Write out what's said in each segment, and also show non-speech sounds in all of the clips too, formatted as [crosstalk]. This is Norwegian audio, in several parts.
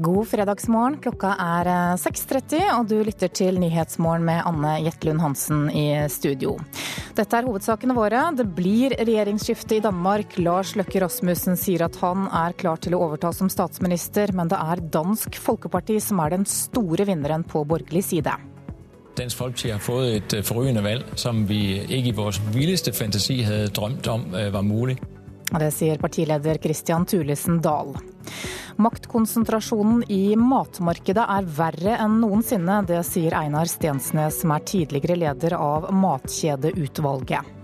God fredagsmorgen. Klokka er 6.30, og du lytter til Nyhetsmorgen med Anne Jetlund Hansen i studio. Dette er hovedsakene våre. Det blir regjeringsskifte i Danmark. Lars Løkke Rasmussen sier at han er klar til å overta som statsminister, men det er Dansk Folkeparti som er den store vinneren på borgerlig side. Dansk Folkeparti har fått et forrykende valg som vi ikke i vår villeste fantasi hadde drømt om øh, var mulig. Det sier partileder Christian Thulesen Dahl. Maktkonsentrasjonen i matmarkedet er verre enn noensinne. Det sier Einar Stensnes, som er tidligere leder av Matkjedeutvalget.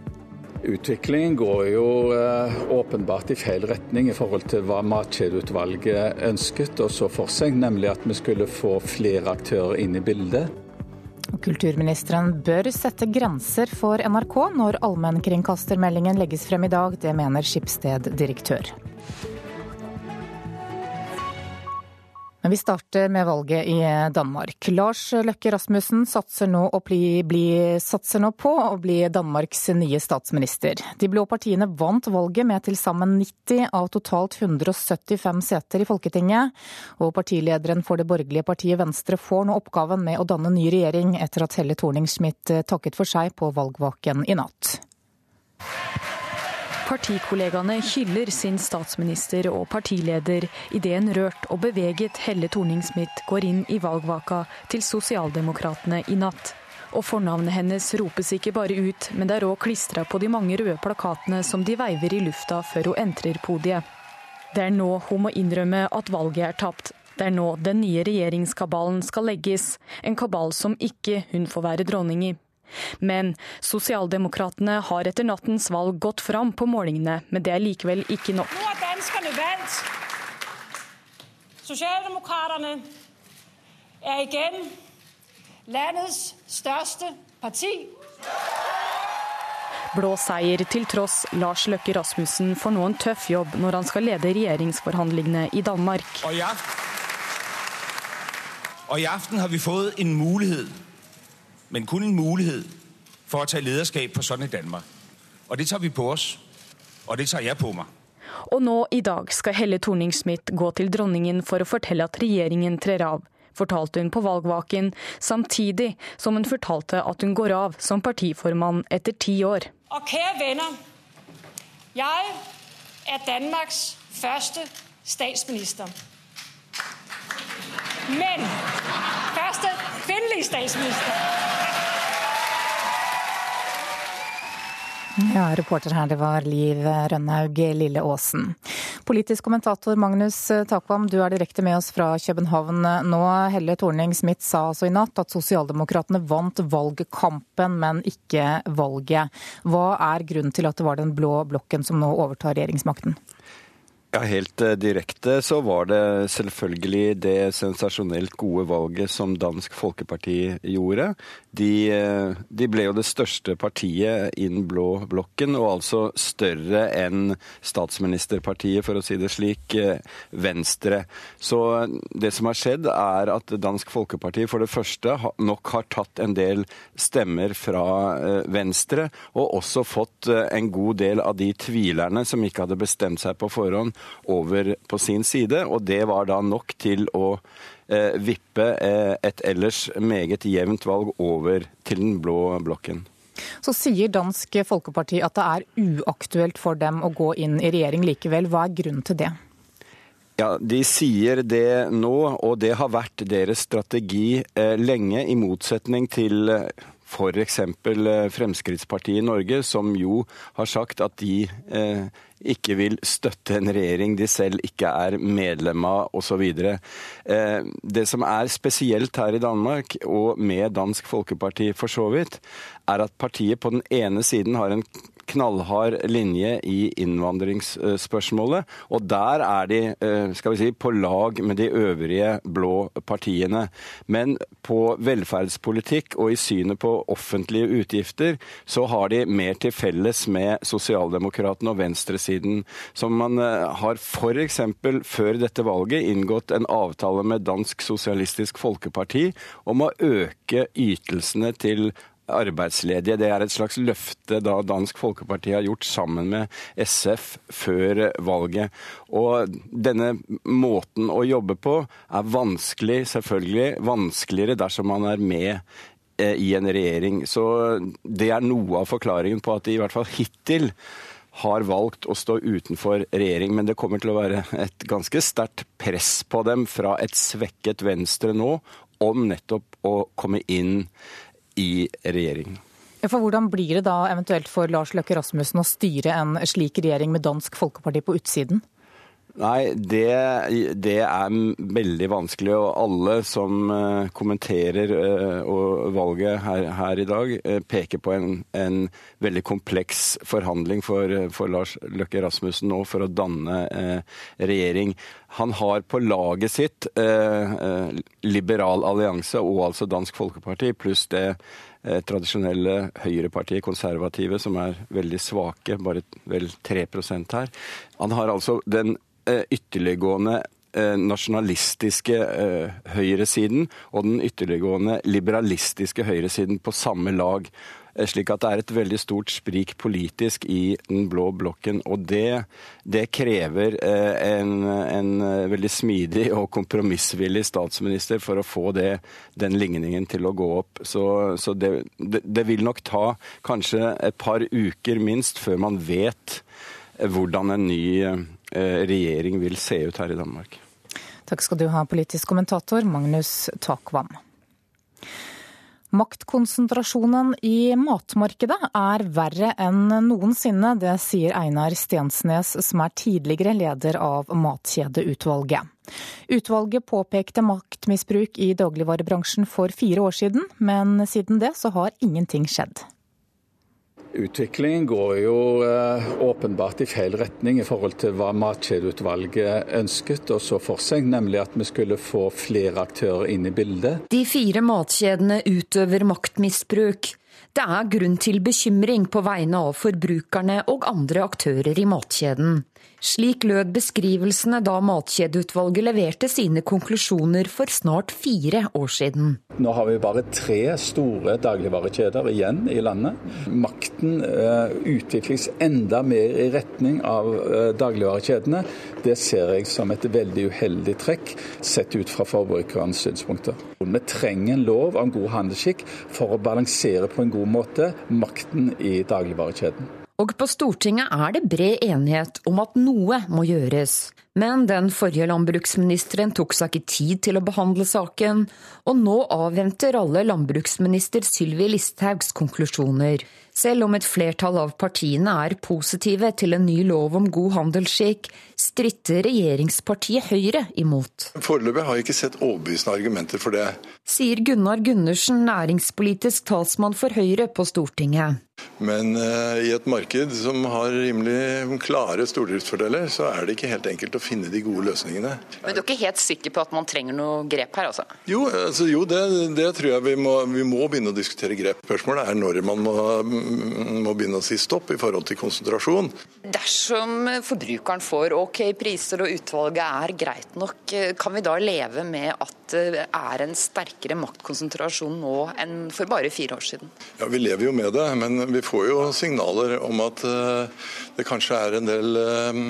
Utviklingen går jo eh, åpenbart i feil retning i forhold til hva Matkjedeutvalget ønsket og så for seg, nemlig at vi skulle få flere aktører inn i bildet. Kulturministeren bør sette grenser for NRK når allmennkringkastermeldingen legges frem i dag. Det mener Skipsted-direktør. Men vi starter med valget i Danmark. Lars Løkke Rasmussen satser nå, bli, bli, satser nå, på å bli Danmarks nye statsminister. De blå partiene vant valget med til sammen 90 av totalt 175 seter i Folketinget. Og partilederen for det borgerlige partiet Venstre får nå oppgaven med å danne ny regjering etter at Helle Thorning-Schmidt takket for seg på valgvaken i natt. Partikollegaene hyller sin statsminister og partileder idet en rørt og beveget Helle Thorning-Smith går inn i valgvaka til Sosialdemokratene i natt. Og fornavnet hennes ropes ikke bare ut, men det er òg klistra på de mange røde plakatene som de veiver i lufta før hun entrer podiet. Det er nå hun må innrømme at valget er tapt. Det er nå den nye regjeringskabalen skal legges, en kabal som ikke hun får være dronning i. Men sosialdemokratene har etter nattens valg gått fram på målingene, men det er likevel ikke nok. Nå har danskerne valgt. Sosialdemokraterne er igjen landets største parti. Blå seier til tross, Lars Løkke Rasmussen får nå en tøff jobb når han skal lede regjeringsforhandlingene i Danmark. Og i aften, og i aften har vi fått en mulighet men kun en mulighet for å ta lederskap på sånn i Danmark. Og det tar vi på oss, og det tar jeg på meg. Og nå i dag skal Helle Thorning-Smith gå til dronningen for å fortelle at regjeringen trer av, fortalte hun på valgvaken, samtidig som hun fortalte at hun går av som partiformann etter ti år. Og kjære venner, jeg er Danmarks første statsminister. Men første kvinnelige statsminister. Ja, reporter her, det var Liv Rønnaug Lille Aasen. Politisk kommentator Magnus Takvam, du er direkte med oss fra København nå. Helle Thorning-Smith sa altså i natt at sosialdemokratene vant valgkampen, men ikke valget. Hva er grunnen til at det var den blå blokken som nå overtar regjeringsmakten? Ja, Helt eh, direkte så var det selvfølgelig det sensasjonelt gode valget som Dansk Folkeparti gjorde. De, eh, de, ble jo det største partiet innen blå blokken, og altså større enn statsministerpartiet, for å si det slik, eh, Venstre. Så det som har skjedd, er at Dansk Folkeparti for det første nok har tatt en del stemmer fra Venstre, og også fått en god del av de tvilerne som ikke hadde bestemt seg på forhånd, over på sin side. Og det var da nok til å eh, vippe eh, et ellers meget jevnt valg over til den blå blokken. Så sier Dansk Folkeparti at det er uaktuelt for dem å gå inn i regjering likevel. Hva er grunnen til det? Ja, De sier det nå, og det har vært deres strategi eh, lenge, i motsetning til eh, f.eks. Eh, Fremskrittspartiet i Norge, som jo har sagt at de eh, ikke vil støtte en regjering de selv ikke er medlem av osv. Eh, det som er spesielt her i Danmark, og med Dansk Folkeparti for så vidt, er at partiet på den ene siden har en knallhard linje i innvandringsspørsmålet. Og der er de eh, skal vi si, på lag med de øvrige blå partiene. Men på velferdspolitikk og i synet på offentlige utgifter, så har de mer til felles med sosialdemokratene og venstresiden. Som man eh, har f.eks. før dette valget inngått en avtale med Dansk Sosialistisk Folkeparti om å øke ytelsene til arbeidsledige. Det er et slags løfte da Dansk Folkeparti har gjort sammen med SF før valget. Og denne måten å jobbe på er vanskelig, selvfølgelig. Vanskeligere dersom man er med eh, i en regjering. Så det er noe av forklaringen på at de i hvert fall hittil har valgt å stå utenfor regjering. Men det kommer til å være et ganske sterkt press på dem fra et svekket Venstre nå om nettopp å komme inn i regjering. For Hvordan blir det da eventuelt for Lars Løkke Rasmussen å styre en slik regjering med Dansk Folkeparti på utsiden? Nei, det, det, er veldig vanskelig. Og alle som uh, kommenterer uh, valget her, her, i dag, uh, peker på en, en, veldig kompleks forhandling for, for, Lars Løkke Rasmussen nå for å danne regjering. Han har på laget sitt Liberal allianse og altså Dansk Folkeparti, pluss det tradisjonelle høyrepartiet, konservative, som er veldig svake, bare vel 3% her. Han har altså den Eh, ytterliggående eh, nasjonalistiske eh, høyresiden og den ytterliggående liberalistiske høyresiden på samme lag. Slik at det er et veldig stort sprik politisk i den blå blokken. Og det, det krever en, en, veldig smidig og kompromissvillig statsminister for å få det, den ligningen til å gå opp. Så, så det, det, vil nok ta kanskje et par uker minst før man vet hvordan en ny Eh, regjering vil se ut her i Danmark. Takk skal du ha, politisk kommentator Magnus Takvam. Maktkonsentrasjonen i matmarkedet er verre enn noensinne. Det sier Einar Stensnes, som er tidligere leder av Matkjedeutvalget. Utvalget påpekte maktmisbruk i dagligvarebransjen for fire år siden, men siden det så har ingenting skjedd. Utviklingen går jo eh, åpenbart i feil retning i forhold til hva Matkjedeutvalget ønsket og så for seg, nemlig at vi skulle få flere aktører inn i bildet. De fire matkjedene utøver maktmisbruk. Det er grunn til bekymring på vegne av forbrukerne og andre aktører i matkjeden. Slik lød beskrivelsene da Matkjedeutvalget leverte sine konklusjoner for snart fire år siden. Nå har vi bare tre store dagligvarekjeder igjen i landet. Makten uh, utvikles enda mer i retning av uh, dagligvarekjedene. Det ser jeg som et veldig uheldig trekk, sett ut fra forbrukernes synspunkter. Vi trenger en lov om god handelsskikk for å balansere på en god måte makten i dagligvarekjeden. Og på Stortinget er det bred enighet om at noe må gjøres. Men den forrige landbruksministeren tok seg ikke tid til å behandle saken, og nå avventer alle landbruksminister Sylvi Listhaugs konklusjoner. Selv om et flertall av partiene er positive til en ny lov om god handelsskikk, stritter regjeringspartiet Høyre imot. Foreløpig har jeg ikke sett overbevisende argumenter for det. Sier Gunnar Gundersen, næringspolitisk talsmann for Høyre på Stortinget. Men uh, i et marked som har rimelig klare stordriftsfordeler, så er det ikke helt enkelt å finne de gode løsningene. Men du er ikke helt sikker på at man trenger noe grep her, altså? Jo, altså, jo det, det, tror jeg vi må, vi må, begynne å diskutere grep. Spørsmålet er når man må, må, begynne å si stopp i forhold til konsentrasjon. Dersom forbrukeren får OK priser og utvalget er greit nok, kan vi da leve med at det er en sterkere maktkonsentrasjon nå enn for bare fire år siden? Ja, Vi lever jo med det, men vi får jo signaler om at eh, det kanskje er en del eh,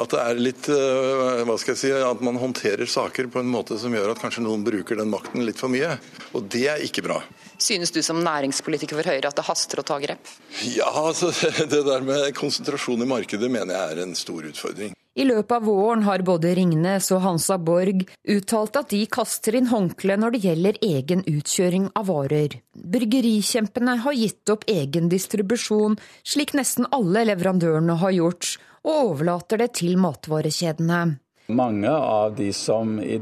At det er litt eh, Hva skal jeg si At man håndterer saker på en måte som gjør at kanskje noen bruker den makten litt for mye. Og det er ikke bra. Synes du som næringspolitiker for Høyre at det haster å ta grep? Ja, altså [laughs] det der med konsentrasjon i markedet mener jeg er en stor utfordring. I løpet av våren har både Ringnes og Hansa Borg uttalt at de kaster inn håndkleet når det gjelder egen utkjøring av varer. Bryggerikjempene har gitt opp egen distribusjon, slik nesten alle leverandørene har gjort, og overlater det til matvarekjedene. Mange av de som i,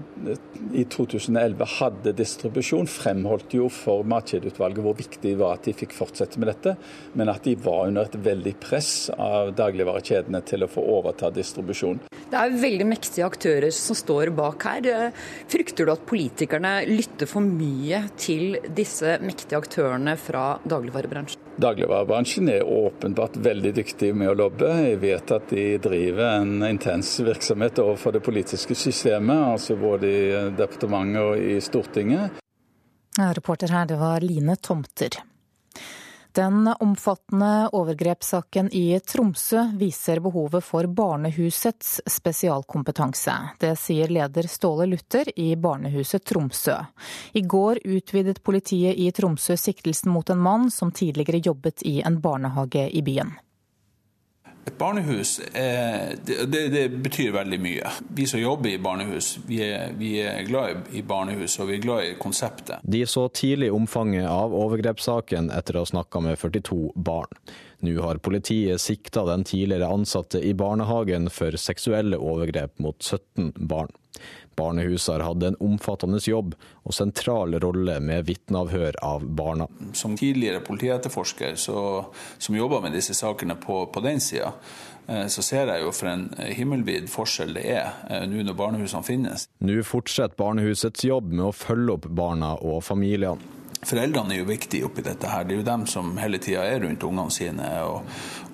i 2011 hadde distribusjon, fremholdt jo for Matkjedeutvalget hvor viktig det var at de fikk fortsette med dette, men at de var under et veldig press av dagligvarekjedene til å få overta distribusjon. Det er veldig mektige aktører som står bak her. Frykter du at politikerne lytter for mye til disse mektige aktørene fra dagligvarebransjen? Dagligvarebransjen er åpenbart veldig dyktig med å lobbe. Jeg vet at de driver en intens virksomhet overfor det politiske systemet, altså både i departementet og i Stortinget. Reporter her, det var Line Tomter. Den omfattende overgrepssaken i Tromsø viser behovet for barnehusets spesialkompetanse. Det sier leder Ståle Luther i barnehuset Tromsø. I går utvidet politiet i Tromsø siktelsen mot en mann som tidligere jobbet i en barnehage i byen. Et barnehus er, det, det, betyr veldig mye. Vi som jobber i barnehus, vi er, vi er, glad i barnehus og vi er glad i konseptet. De så tidlig omfanget av overgrepssaken etter å ha snakka med 42 barn. Nå har politiet sikta den tidligere ansatte i barnehagen for seksuelle overgrep mot 17 barn. Barnehuset har hatt en omfattende jobb og sentral rolle med vitneavhør av barna. Som tidligere politietterforsker så, som jobber med disse sakene på, på den sida, eh, så ser jeg jo for en himmelvid forskjell det er eh, nå når barnehusene finnes. Nå fortsetter barnehusets jobb med å følge opp barna og familiene. Foreldrene er jo viktige oppi dette. her. Det er jo dem som hele tida er rundt ungene sine. Og,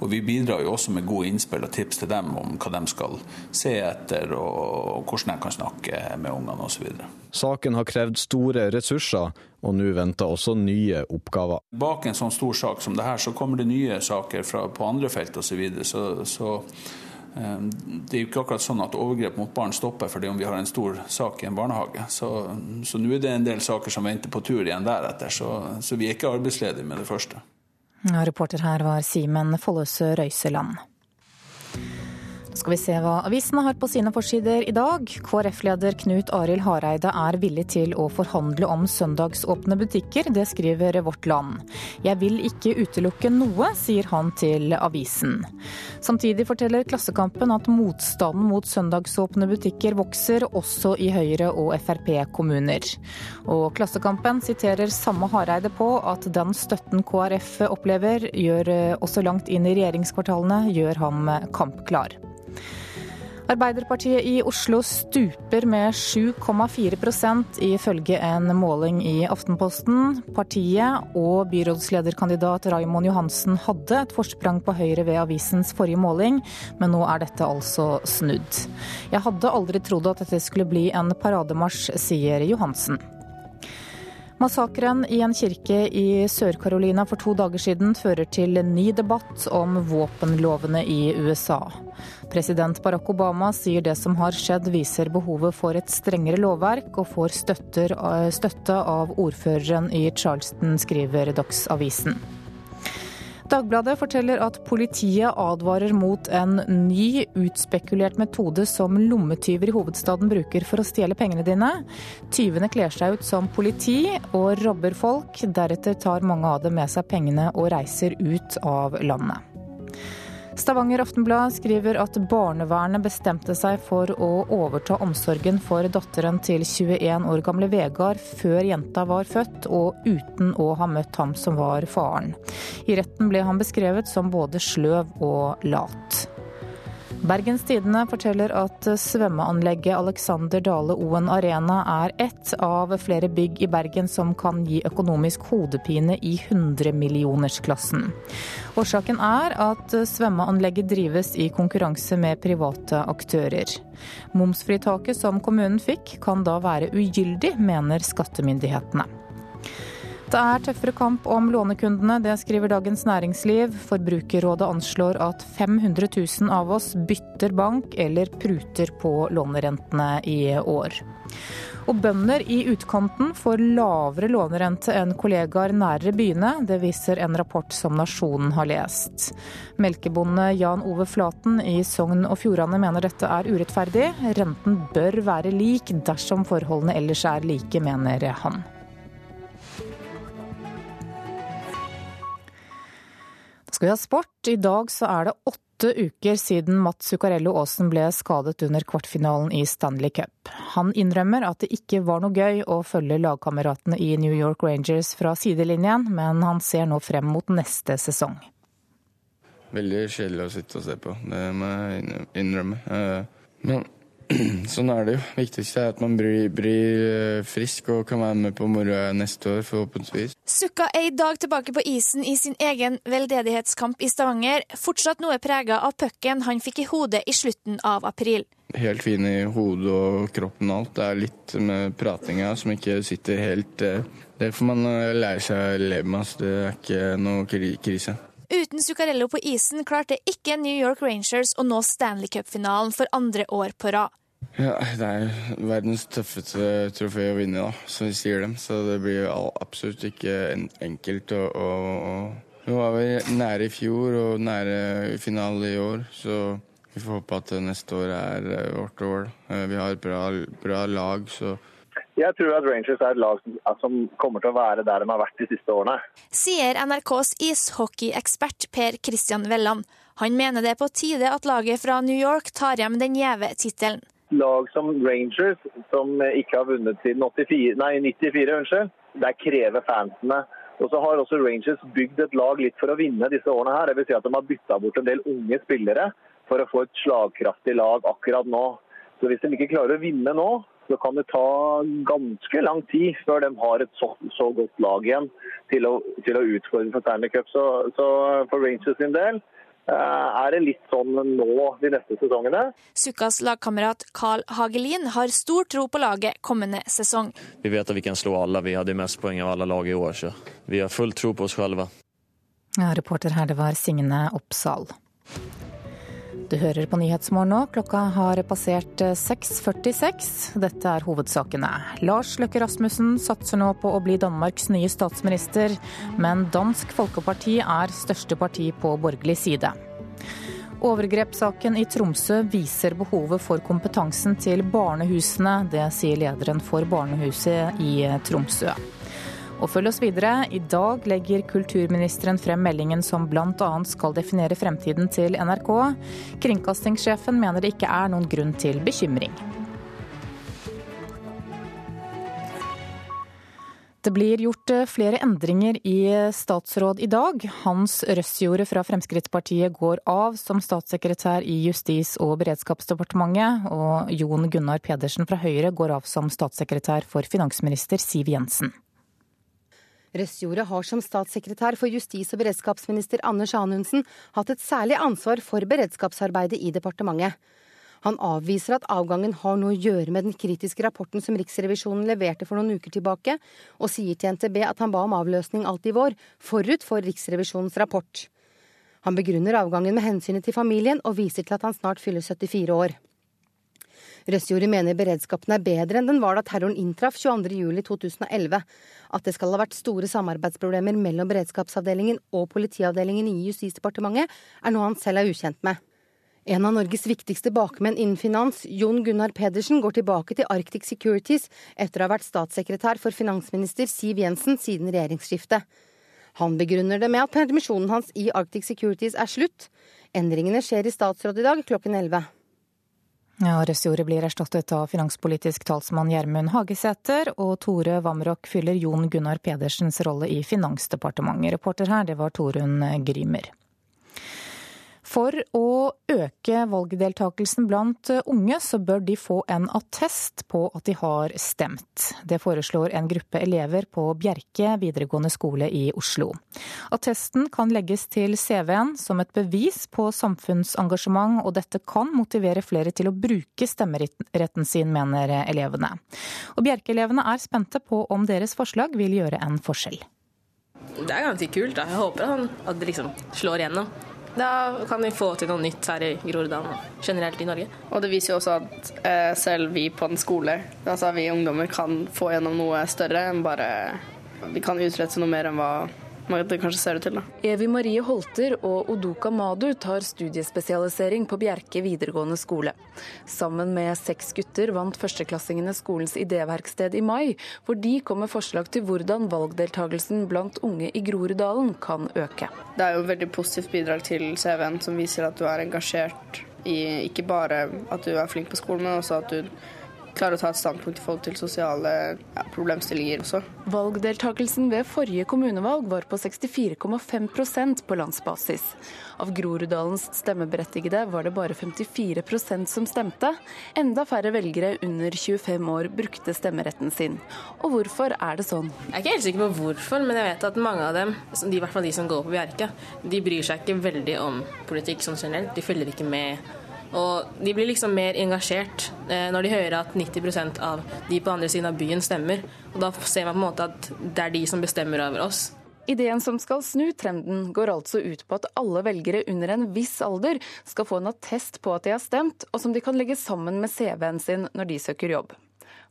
og, Vi bidrar jo også med gode innspill og tips til dem om hva de skal se etter, og, hvordan de kan snakke med ungene osv. Saken har krevd store ressurser, og nå venter også nye oppgaver. Bak en sånn stor sak som det her, så kommer det nye saker fra, på andre felt osv. Så, videre. så, så det er jo ikke akkurat sånn at overgrep mot barn stopper fordi om vi har en stor sak i en barnehage. Så, så nå er det en del saker som venter på tur igjen deretter, så, så vi er ikke arbeidsledige med det første. Reporter her var Simen Follesø Røiseland skal vi se hva avisene har på sine forsider i dag. KrF-leder Knut Arild Hareide er villig til å forhandle om søndagsåpne butikker. Det skriver Vårt Land. Jeg vil ikke utelukke noe, sier han til avisen. Samtidig forteller Klassekampen at motstanden mot søndagsåpne butikker vokser, også i Høyre- og Frp-kommuner. Og Klassekampen siterer samme Hareide på at den støtten KrF opplever, gjør også langt inn i regjeringskvartalene, gjør ham kampklar. Arbeiderpartiet i Oslo stuper med 7,4% ifølge en måling i Aftenposten. Partiet og byrådslederkandidat Raimond Johansen hadde et forsprang på Høyre ved avisens forrige måling, men nå er dette altså snudd. Jeg hadde aldri trodd at dette skulle bli en parademarsj, sier Johansen. Massakren i en kirke i Sør-Carolina for to dager siden fører til en ny debatt om våpenlovene i USA. President Barack Obama sier det som har skjedd viser behovet for et strengere lovverk, og får støtte av ordføreren i Charleston, skriver Dagsavisen. Dagbladet forteller at politiet advarer mot en ny, utspekulert metode som lommetyver i hovedstaden bruker for å stjele pengene dine. Tyvene kler seg ut som politi og robber folk. Deretter tar mange av dem med seg pengene og reiser ut av landet. Stavanger Aftenblad skriver at barnevernet bestemte seg for å overta omsorgen for datteren til 21 år gamle Vegard før jenta var født, og uten å ha møtt ham som var faren. I retten ble han beskrevet som både sløv og lat. Bergens Tidende forteller at svømmeanlegget Alexander Dale Oen Arena er ett av flere bygg i Bergen som kan gi økonomisk hodepine i hundremillionersklassen. Årsaken er at svømmeanlegget drives i konkurranse med private aktører. Momsfritaket som kommunen fikk kan da være ugyldig, mener skattemyndighetene. Det er tøffere kamp om lånekundene, det skriver Dagens Næringsliv. Forbrukerrådet anslår at 500 000 av oss bytter bank eller pruter på lånerentene i år. Og bønder i utkanten får lavere lånerente enn kollegaer nærere byene. Det viser en rapport som Nasjonen har lest. Melkebonde Jan Ove Flaten i Sogn og Fjordane mener dette er urettferdig. Renten bør være lik dersom forholdene ellers er like, mener han. Ha sport. I dag så er det åtte uker siden Mats Zuccarello Aasen ble skadet under kvartfinalen i Stanley Cup. Han innrømmer at det ikke var noe gøy å følge lagkameratene i New York Rangers fra sidelinjen, men han ser nå frem mot neste sesong. Veldig kjedelig å sitte og se på, det må jeg innrømme. Eh, men [clears throat] sånn er det jo. Viktigste er at man blir, blir, eh, frisk og kan være med på moroa neste år, forhåpentligvis. Sukka er i dag tilbake på isen i sin egen veldedighetskamp i Stavanger, fortsatt noe prega av pucken han fikk i hodet i slutten av april. Helt fin i hodet og kroppen og alt. Det er litt med pratinga som ikke sitter helt eh, Det får man eh, lære seg å leve med. Det er ikke noe krise. Uten Zuccarello på isen klarte ikke New York Rangers å nå Stanley Cup-finalen for andre år på rad. Ja, Det er verdens tøffeste trofé å vinne, da, som vi sier dem. Så det blir absolutt ikke enkelt. Og, og, Vi var vi nære i fjor og nære finale i år, så vi får håpe at neste år er eh, vårt år. Eh, vi har et bra, bra lag, så jeg tror at Rangers er et lag som kommer til å være der de har vært de siste årene. Sier NRKs ishockeyekspert Per Christian Velland. Han mener det er på tide at laget fra New York tar hjem den gjeve tittelen. Lag som Rangers, som ikke har vunnet siden 84, nei, 94, unnskyld, der krever fansene. Og så har også Rangers bygd et lag litt for å vinne disse årene her. Det vil si at de har bytta bort en del unge spillere for å få et slagkraftig lag akkurat nå. Så hvis de ikke klarer å vinne nå, så kan det ta ganske lang tid før de har et så, så godt lag igjen til å, til å utfordre for Stanley Cup. Så, så for Rangers sin del eh, er det litt sånn nå de neste sesongene. Sukkas lagkamerat Carl Hagelin har stor tro på laget kommende sesong. Vi vet at vi kan slå alle. Vi hadde mest poeng av alle lag i år, så vi har full tro på oss selv. Ja, reporter her, det var Signe Oppsal. Du hører på Nyhetsmorgen nå. Klokka har passert 6.46. Dette er hovedsakene. Lars Løkke Rasmussen satser nå på å bli Danmarks nye statsminister, men Dansk Folkeparti er største parti på borgerlig side. Overgrepssaken i Tromsø viser behovet for kompetansen til barnehusene. Det sier lederen for barnehuset i Tromsø. Og følg oss videre. I dag legger kulturministeren frem meldingen som bl.a. skal definere fremtiden til NRK. Kringkastingssjefen mener det ikke er noen grunn til bekymring. Det blir gjort eh, flere endringer i statsråd i dag. Hans Røssjorde fra Fremskrittspartiet går av som statssekretær i Justis- og beredskapsdepartementet, og Jon Gunnar Pedersen fra Høyre går av som statssekretær for finansminister Siv Jensen. Røsjordet har som statssekretær for justis- og beredskapsminister Anders Anundsen hatt et særlig ansvar for beredskapsarbeidet i departementet. Han avviser at avgangen har noe å gjøre med den kritiske rapporten som Riksrevisjonen leverte for noen uker tilbake, og sier til NTB at han ba om avløsning alt i vår, forut for Riksrevisjonens rapport. Han begrunner avgangen med hensynet til familien, og viser til at han snart fyller 74 år. Røsjordet mener beredskapen er bedre enn den var da terroren inntraff 22.07.2011. At det skal ha vært store samarbeidsproblemer mellom beredskapsavdelingen og politiavdelingen i Justisdepartementet, er noe han selv er ukjent med. En av Norges viktigste bakmenn innen finans, Jon Gunnar Pedersen, går tilbake til Arctic Securities etter å ha vært statssekretær for finansminister Siv Jensen siden regjeringsskiftet. Han begrunner det med at permisjonen hans i Arctic Securities er slutt. Endringene skjer i statsråd i dag klokken 11. Ja, Røsjordet blir erstattet av finanspolitisk talsmann Gjermund Hagesæter, og Tore Vamrok fyller Jon Gunnar Pedersens rolle i Finansdepartementet. Reporter her, det var Torunn Grymer. For å øke valgdeltakelsen blant unge, så bør de få en attest på at de har stemt. Det foreslår en gruppe elever på Bjerke videregående skole i Oslo. Attesten kan legges til CV-en som et bevis på samfunnsengasjement, og dette kan motivere flere til å bruke stemmeretten sin, mener elevene. Og Bjerke-elevene er spente på om deres forslag vil gjøre en forskjell. Det er ganske kult. Da. Jeg håper at det liksom slår igjennom. Da kan vi få til noe nytt her i Groruddalen og generelt i Norge. Og det viser jo også at eh, selv vi på en skole, altså vi ungdommer, kan få gjennom noe større enn bare Vi kan utrette noe mer enn hva det kanskje ser ut til. da. Evi Marie Holter og Odoka Madu tar studiespesialisering på Bjerke videregående skole. Sammen med seks gutter vant førsteklassingene skolens idéverksted i mai, hvor de kom med forslag til hvordan valgdeltagelsen blant unge i Groruddalen kan øke. Det er jo et veldig positivt bidrag til CV-en, som viser at du er engasjert i ikke bare at du er flink på skolen, men også at du klarer å ta et standpunkt i forhold til sosiale ja, problemstillinger også. Valgdeltakelsen ved forrige kommunevalg var på 64,5% på landsbasis. Av Groruddalens stemmeberettigede var det bare 54% som stemte. Enda færre velgere under 25 år brukte stemmeretten sin. Og hvorfor er det sånn? Jeg er ikke helt sikker på hvorfor, men jeg vet at mange av dem, i hvert fall de som går på Bjerke, de bryr seg ikke veldig om politikk sånn generelt. De følger ikke med og de blir liksom mer engasjert eh, når de hører at 90% av de på andre siden av byen stemmer. Og da ser man på en måte at det er de som bestemmer over oss. Ideen som skal snu trenden, går altså ut på at alle velgere under en viss alder skal få en attest på at de har stemt, og som de kan legge sammen med CV-en sin når de søker jobb.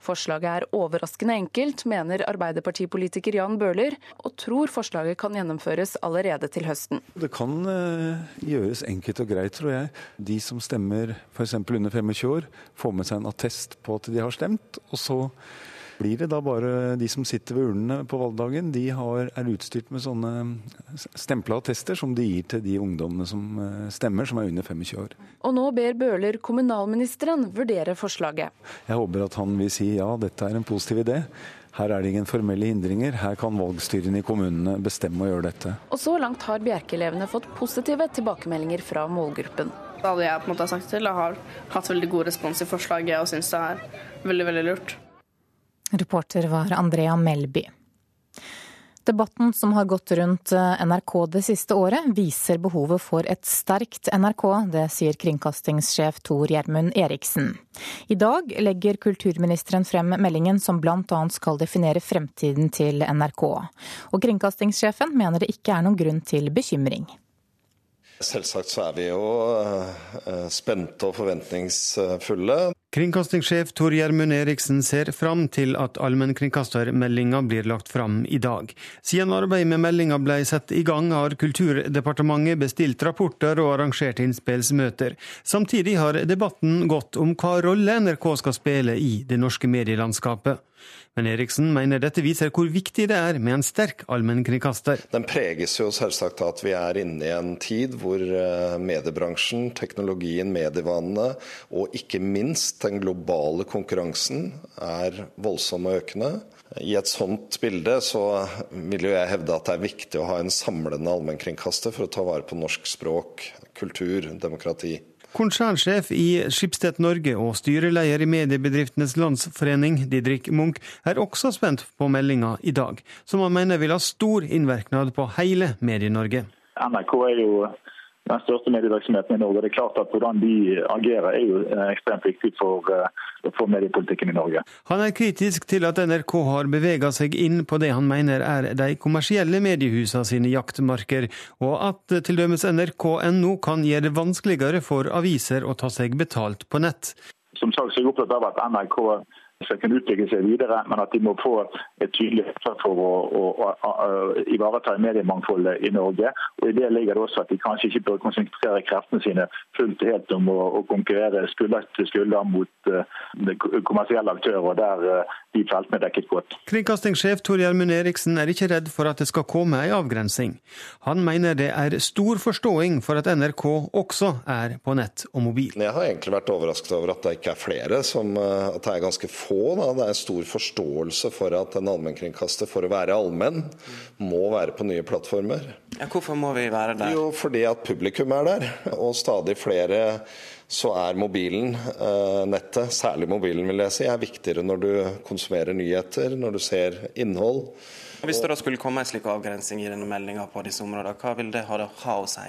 Forslaget er overraskende enkelt, mener Arbeiderpartipolitiker Jan Bøhler, og tror forslaget kan gjennomføres allerede til høsten. Det kan uh, gjøres enkelt og greit, tror jeg. De som stemmer f.eks. under 25 år, får med seg en attest på at de har stemt. og så blir det da bare de som sitter ved urnene på valgdagen, de har, er utstyrt med sånne stempla attester som de gir til de ungdommene som eh, stemmer, som er under 25 år. Og nå ber Bøhler kommunalministeren vurdere forslaget. Jeg håper at han vil si ja, dette er en positiv idé. Her er det ingen formelle hindringer. Her kan valgstyrene i kommunene bestemme å gjøre dette. Og så langt har Bjerke-elevene fått positive tilbakemeldinger fra målgruppen. Alle jeg på en måte har sagt til, har hatt veldig god respons i forslaget og syns det er veldig, veldig lurt. Reporter var Andrea Melby. Debatten som har gått rundt eh, NRK det siste året, viser behovet for et sterkt NRK. Det sier kringkastingssjef Tor Gjermund Eriksen. I dag legger kulturministeren frem meldingen som bl.a. skal definere fremtiden til NRK. Og kringkastingssjefen mener det ikke er noen grunn til bekymring. Selvsagt så er vi jo eh, spente og forventningsfulle. Kringkastingssjef Tor Gjermund Eriksen ser fram til at allmennkringkastermeldinga blir lagt fram i dag. Siden arbeidet med meldinga ble satt i gang, har Kulturdepartementet bestilt rapporter og arrangert innspillsmøter. Samtidig har debatten gått om hva rolle NRK skal spille i det norske medielandskapet. Men Eriksen mener dette viser hvor viktig det er med en sterk allmennkringkaster. Den preges jo selvsagt av at vi er inne i en tid hvor eh, mediebransjen, teknologien, medievanene og ikke minst den globale konkurransen er voldsom og økende. I et sånt bilde så vil jo jeg hevde at det er viktig å ha en samlende allmennkringkaster for å ta vare på norsk språk, kultur, demokrati. Konsernsjef i Skipsted Norge og styreleder i Mediebedriftenes Landsforening, Didrik Munch, er også spent på meldinga i dag, som han mener vil ha stor innvirkning på hele Medie-Norge. NRK er jo den største medievirksomheten i Norge. Det er klart at Hvordan de agerer er jo eh, ekstremt viktig for, eh, for mediepolitikken i Norge. Han er kritisk til at NRK har bevega seg inn på det han mener er de kommersielle mediehusene sine jaktmarker, og at t.d. nrk.no kan gjøre det vanskeligere for aviser å ta seg betalt på nett. Som sagt så er jeg opptatt av at NRK skal kunne utvikle seg videre, men at de må få et tydelig opptak for å, å, å, å, ivareta mediemangfoldet i Norge. Og I det ligger det også at de kanskje ikke bør konsentrere kreftene sine fullt og helt om å, konkurrere skulder til skulder mot uh, kommersielle aktører, der uh, de feltene er dekket godt. Kringkastingssjef Tor Gjermund Eriksen er ikke redd for at det skal komme en avgrensing. Han mener det er stor forståing for at NRK også er på nett og mobil. Jeg har egentlig vært overrasket over at det ikke er flere, som, eh, at det er ganske få få. Da. Det er stor forståelse for at en allmennkringkaster for å være allmenn må være på nye plattformer. Ja, hvorfor må vi være der? Jo, fordi at publikum er der. Og stadig flere så er mobilen, eh, nettet, særlig mobilen vil jeg si, er viktigere når du konsumerer nyheter, når du ser innhold. Hvis det da skulle komme en slik avgrensing i denne meldinga på disse områdene, hva vil det ha, ha å si?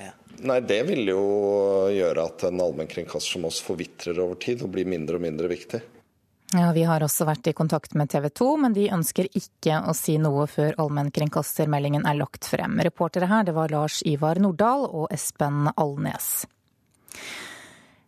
Nei, Det vil jo gjøre at en allmennkringkaster som oss forvitrer over tid og blir mindre og mindre viktig. Ja, Vi har også vært i kontakt med TV 2, men de ønsker ikke å si noe før allmennkringkastermeldingen er lagt frem. Reportere her det var Lars Ivar Nordahl og Espen Alnes.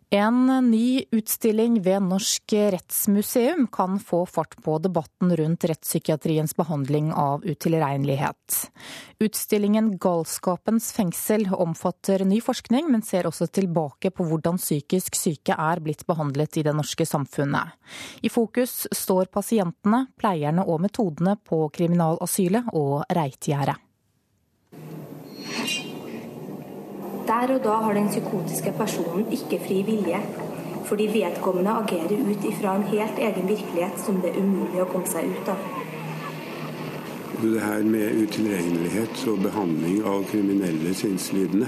En ny utstilling ved Norsk rettsmuseum kan få fart på debatten rundt rettspsykiatriens behandling av utilregnelighet. Utstillingen Galskapens fengsel omfatter ny forskning, men ser også tilbake på hvordan psykisk syke er blitt behandlet i det norske samfunnet. I fokus står pasientene, pleierne og metodene på kriminalasylet og Reitgjerdet. Der og da har den psykotiske personen ikke fri vilje, fordi vedkommende agerer ut ifra en helt egen virkelighet som det er umulig å komme seg ut av. Det her med utilregnelighet og behandling av kriminelle sinnslidende,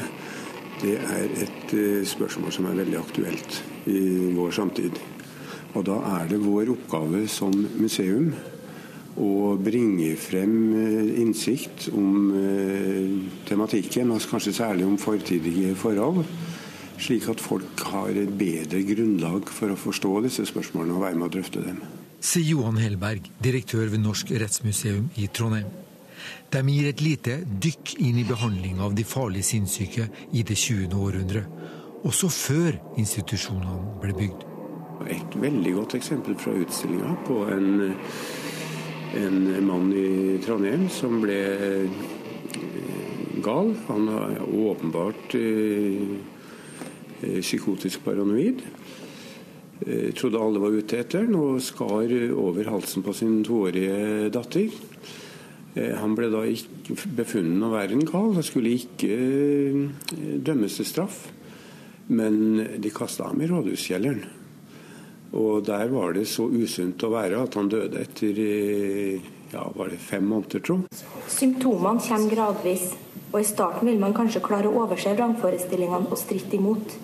det er et eh, spørsmål som er veldig aktuelt i vår samtid. Og da er det vår oppgave som museum å bringe frem eh, innsikt om eh, tematikken, og kanskje særlig om fortidige forhold, slik at folk har et bedre grunnlag for å forstå disse spørsmålene og være med å drøfte dem. Sier Johan Hellberg, direktør ved Norsk rettsmuseum i Trondheim. De gir et lite dykk inn i behandling av de farlige sinnssyke i det 20. århundre, også før institusjonene ble bygd. Et veldig godt eksempel fra utstillinga på en en mann i Trondheim som ble eh, gal. Han er åpenbart eh, eh, psykotisk paranoid. Trodde alle var ute etter ham og skar over halsen på sin toårige datter. Han ble da ikke befunnet å være en gal. Han skulle ikke dømmes til straff. Men de kasta ham i rådhuskjelleren. Og der var det så usunt å være at han døde etter ja, var det fem måneder, tro. Symptomene kommer gradvis, og i starten vil man kanskje klare å overse vrangforestillingene og stritte imot.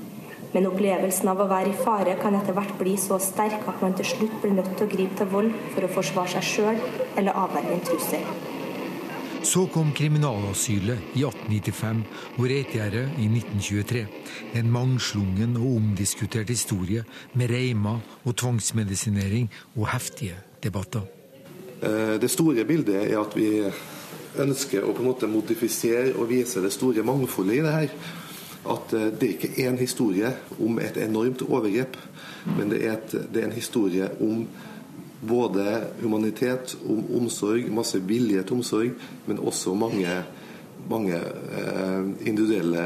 Men opplevelsen av å være i fare kan etter hvert bli så sterk at man til slutt blir nødt til å gripe til vold for å forsvare seg sjøl eller avverge en trussel. Så kom kriminalasylet i 1895 og Reitgjerdet i 1923. En mangslungen og omdiskutert historie med reimer og tvangsmedisinering og heftige debatter. Eh, det store bildet er at vi ønsker å på en måte modifisere og vise det store mangfoldet i det her. At eh, det ikke er en historie om et enormt overgrep, men det er, et, det er en historie om både humanitet, om omsorg, masse vilje til omsorg, men også mange, mange eh, individuelle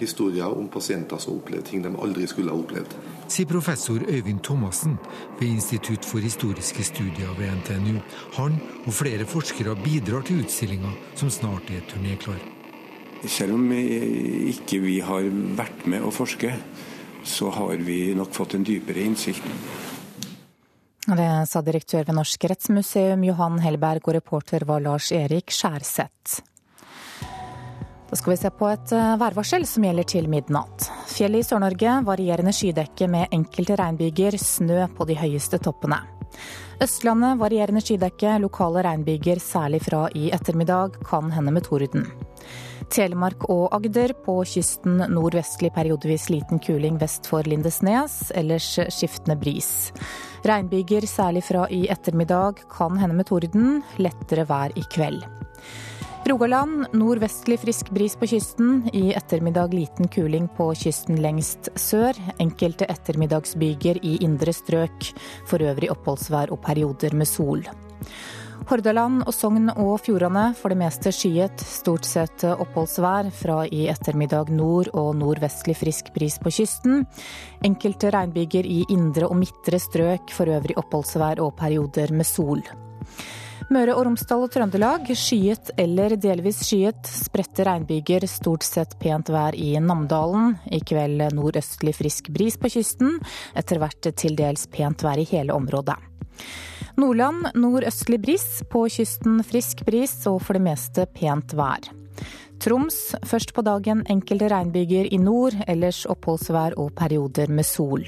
historier om pasienter som har opplevd ting de aldri skulle ha opplevd. Sier professor Øyvind Thomassen ved Institutt for historiske studier ved NTNU. Han og flere forskere bidrar til utstillinga, som snart er turnéklar. Selv om ikke vi har vært med å forske, så har vi nok fått en dypere innsikt. Det sa direktør ved Norsk rettsmuseum Johan Hellberg, og reporter var Lars Erik Skjærseth. Da skal vi se på et eh, værvarsel som gjelder til midnatt. Fjellet i Sør-Norge varierende skydekke med enkelte regnbyger, snø på de høyeste toppene. Østlandet varierende skydekke, lokale regnbyger særlig fra i ettermiddag, kan hende med torden. Telemark og Agder. På kysten nordvestlig periodevis liten kuling vest for Lindesnes, ellers skiftende bris. Regnbyger særlig fra i ettermiddag, kan hende med torden. Lettere vær i kveld. Rogaland nordvestlig frisk bris på kysten. I ettermiddag liten kuling på kysten lengst sør. Enkelte ettermiddagsbyger i indre strøk. For øvrig oppholdsvær og perioder med sol. Hordaland og Sogn og Fjordane for det meste skyet, stort sett oppholdsvær. Fra i ettermiddag nord- og nordvestlig frisk bris på kysten. Enkelte regnbyger i indre og midtre strøk, for øvrig oppholdsvær og perioder med sol. Møre og Romsdal og Trøndelag skyet eller delvis skyet. Spredte regnbyger, stort sett pent vær i Namdalen. I kveld nordøstlig frisk bris på kysten. Etter hvert til dels pent vær i hele området. Nordland nordøstlig bris, på kysten frisk bris og for det meste pent vær. Troms først på dagen enkelte regnbyger i nord, ellers oppholdsvær og perioder med sol.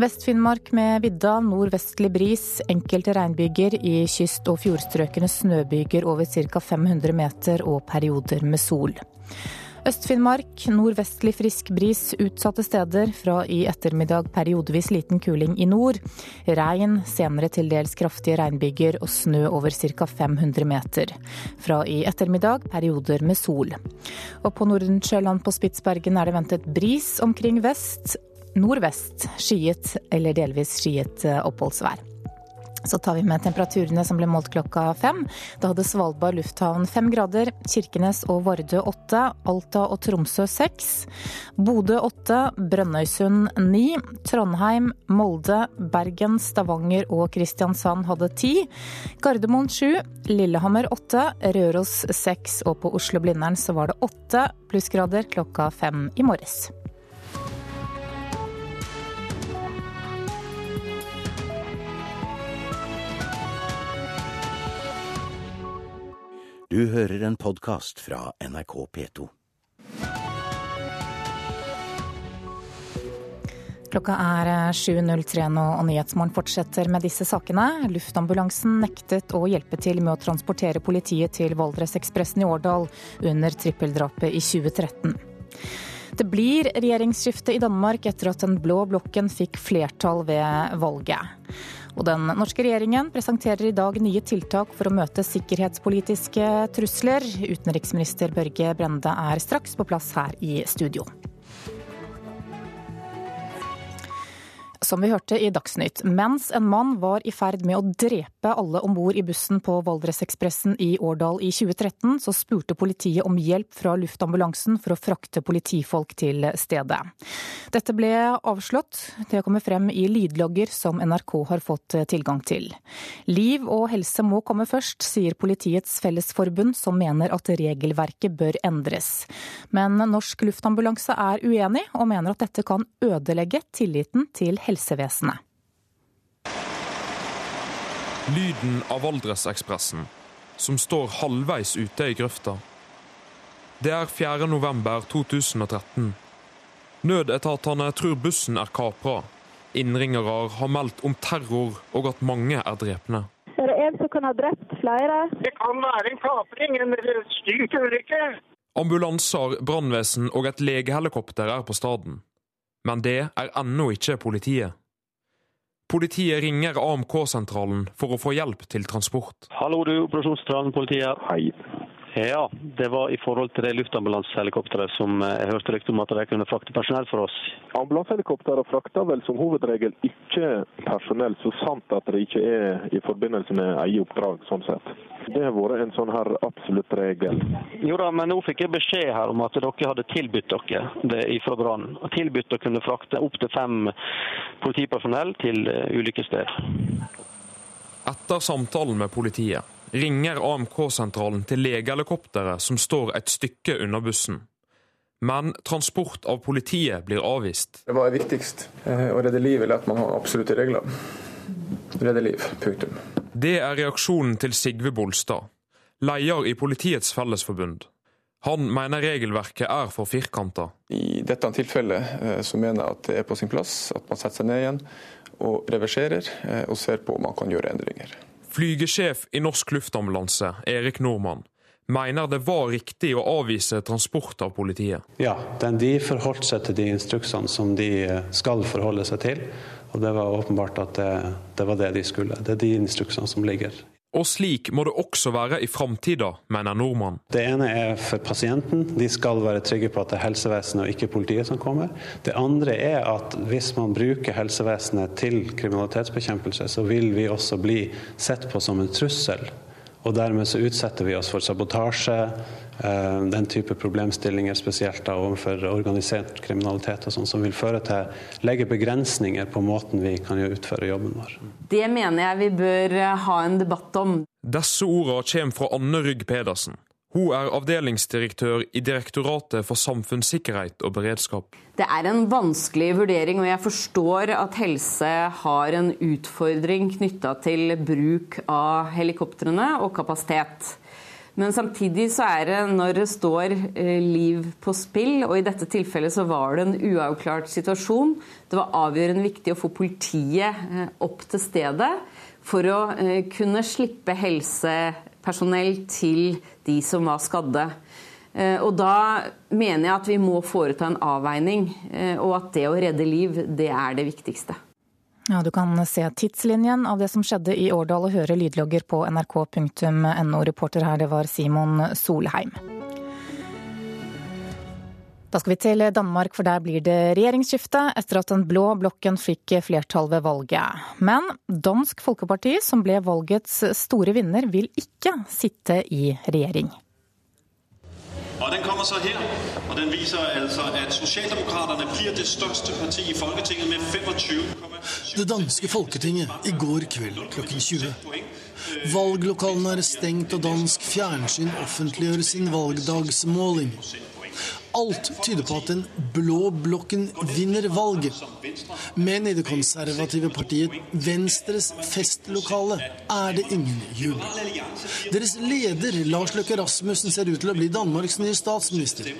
Vest-Finnmark med vidda nordvestlig bris, enkelte regnbyger i kyst- og fjordstrøkene snøbyger over ca. 500 meter og perioder med sol. Øst-Finnmark nordvestlig frisk bris utsatte steder. Fra i ettermiddag periodevis liten kuling i nord. Regn, senere til dels kraftige regnbyger og snø over ca. 500 meter. Fra i ettermiddag perioder med sol. Og på Nordensjøland på Spitsbergen er det ventet bris omkring vest nordvest skyet eller delvis skyet oppholdsvær. Så tar vi med temperaturene som ble målt klokka fem. Da hadde Svalbard lufthavn fem grader, Kirkenes og Vardø åtte, Alta og Tromsø seks, Bodø åtte, Brønnøysund ni, Trondheim, Molde, Bergen, Stavanger og Kristiansand hadde ti, Gardermoen sju, Lillehammer åtte, Røros seks og på Oslo-Blindern så var det åtte plussgrader klokka fem i morges. Du hører en podkast fra NRK P2. Klokka er 7.03 nå, og Nyhetsmorgen fortsetter med disse sakene. Luftambulansen nektet å hjelpe til med å transportere politiet til Valdresekspressen i Årdal under trippeldrapet i 2013. Det blir regjeringsskifte i Danmark etter at den blå blokken fikk flertall ved valget. Og den norske regjeringen presenterer i dag nye tiltak for å møte sikkerhetspolitiske trusler. Utenriksminister Børge Brende er straks på plass her i studio. Som vi hørte i Dagsnytt. Mens en mann var i ferd med å drepe alle om bord i bussen på Valdresekspressen i Årdal i 2013, så spurte politiet om hjelp fra luftambulansen for å frakte politifolk til stedet. Dette ble avslått. Det kommer frem i lydlogger som NRK har fått tilgang til. Liv og helse må komme først, sier Politiets Fellesforbund, som mener at regelverket bør endres. Men Norsk Luftambulanse er uenig, og mener at dette kan ødelegge tilliten til helsevesenet helsevesenet. Lyden av Valdresekspressen, som står halvveis ute i grøfta. Det er 4. november 2013. Nødetatene tror bussen er kapra. Innringere har meldt om terror og at mange er drepne. Er det en som kan ha drept flere? Det kan være en kapring, en styrt ulykke. Ambulanser, brannvesen og et legehelikopter er på staden. Men det er ennå ikke politiet. Politiet ringer AMK-sentralen for å få hjelp til transport. Hallo du, operasjonssentralen, politiet. Hei. Ja, det var i forhold til det luftambulansehelikopteret som eh, jeg hørte rykte om at de kunne frakte personell for oss. Ambulansehelikoptrene frakter vel som hovedregel ikke personell, så sant at det ikke er i forbindelse med eget oppdrag. sånn sett. Det har vært en sånn her absolutt regel. Jo da, men nå fikk jeg beskjed her om at dere hadde tilbudt dere det ifra brannen. Tilbudt å kunne frakte opptil fem politipersonell til eh, ulykkessted. Etter samtalen med politiet ringer AMK-sentralen til legehelikopteret som står et stykke unna bussen. Men transport av politiet blir avvist. Det var viktigst. Eh, å redde liv eller at man har absolutte regler. Redde liv. Punktum. Det er reaksjonen til Sigve Bolstad, leder i Politiets Fellesforbund. Han mener regelverket er for firkanta. I dette tilfellet eh, så mener jeg at det er på sin plass at man setter seg ned igjen og reverserer eh, og ser på om man kan gjøre endringer. Flygesjef i Norsk Luftambulanse, Erik Nordmann, mener det var riktig å avvise transport av politiet. Ja, de forholdt seg til de instruksene som de eh, skal forholde seg til. Og det var åpenbart at det, det var det de skulle. Det er de instruksene som ligger. Og slik må det også være i framtida, mener Nordmann. Det ene er for pasienten. De skal være trygge på at det er helsevesenet og ikke politiet som kommer. Det andre er at hvis man bruker helsevesenet til kriminalitetsbekjempelse, så vil vi også bli sett på som en trussel. Og dermed så utsetter vi oss for sabotasje, Eh, den type problemstillinger, spesielt da overfor organisert kriminalitet, og sånn, som vil føre til legge begrensninger på måten vi kan utføre jobben vår. Det mener jeg vi bør eh, ha en debatt om. Disse ordene kommer fra Anne Rygg Pedersen. Hun er avdelingsdirektør i Direktoratet for samfunnssikkerhet og beredskap. Det er en vanskelig vurdering, og jeg forstår at helse har en utfordring knytta til bruk av helikoptrene og kapasitet. Men samtidig så er det når det står eh, liv på spill, og i dette tilfellet så var det en uavklart situasjon. Det var avgjørende viktig å få politiet eh, opp til stedet for å eh, kunne slippe helsepersonell til de som var skadde. Og da mener jeg at vi må foreta en avveining, og at det å redde liv, det er det viktigste. Ja, Du kan se tidslinjen av det som skjedde i Årdal og høre lydlogger på nrk.no. Reporter her, det var Simon Solheim. Da skal vi til Danmark, for der blir det regjeringsskifte etter at den blå blokken fikk flertall ved valget. Men Dansk Folkeparti, som ble valgets store vinner, vil ikke sitte i regjering. Og Den kommer så her, og den viser altså at Socialdemokraterne blir det største partiet i Folketinget med 25,7 Det danske folketinget i går kveld klokken 20. Valglokalene er stengt, og dansk fjernsyn offentliggjør sin valgdagsmåling. Alt tyder på at den blå blokken vinner valget. Men i det konservative partiet Venstres festlokale er det ingen jubel. Deres leder, Lars Løkke Rasmussen, ser ut til å bli Danmarks nye statsminister.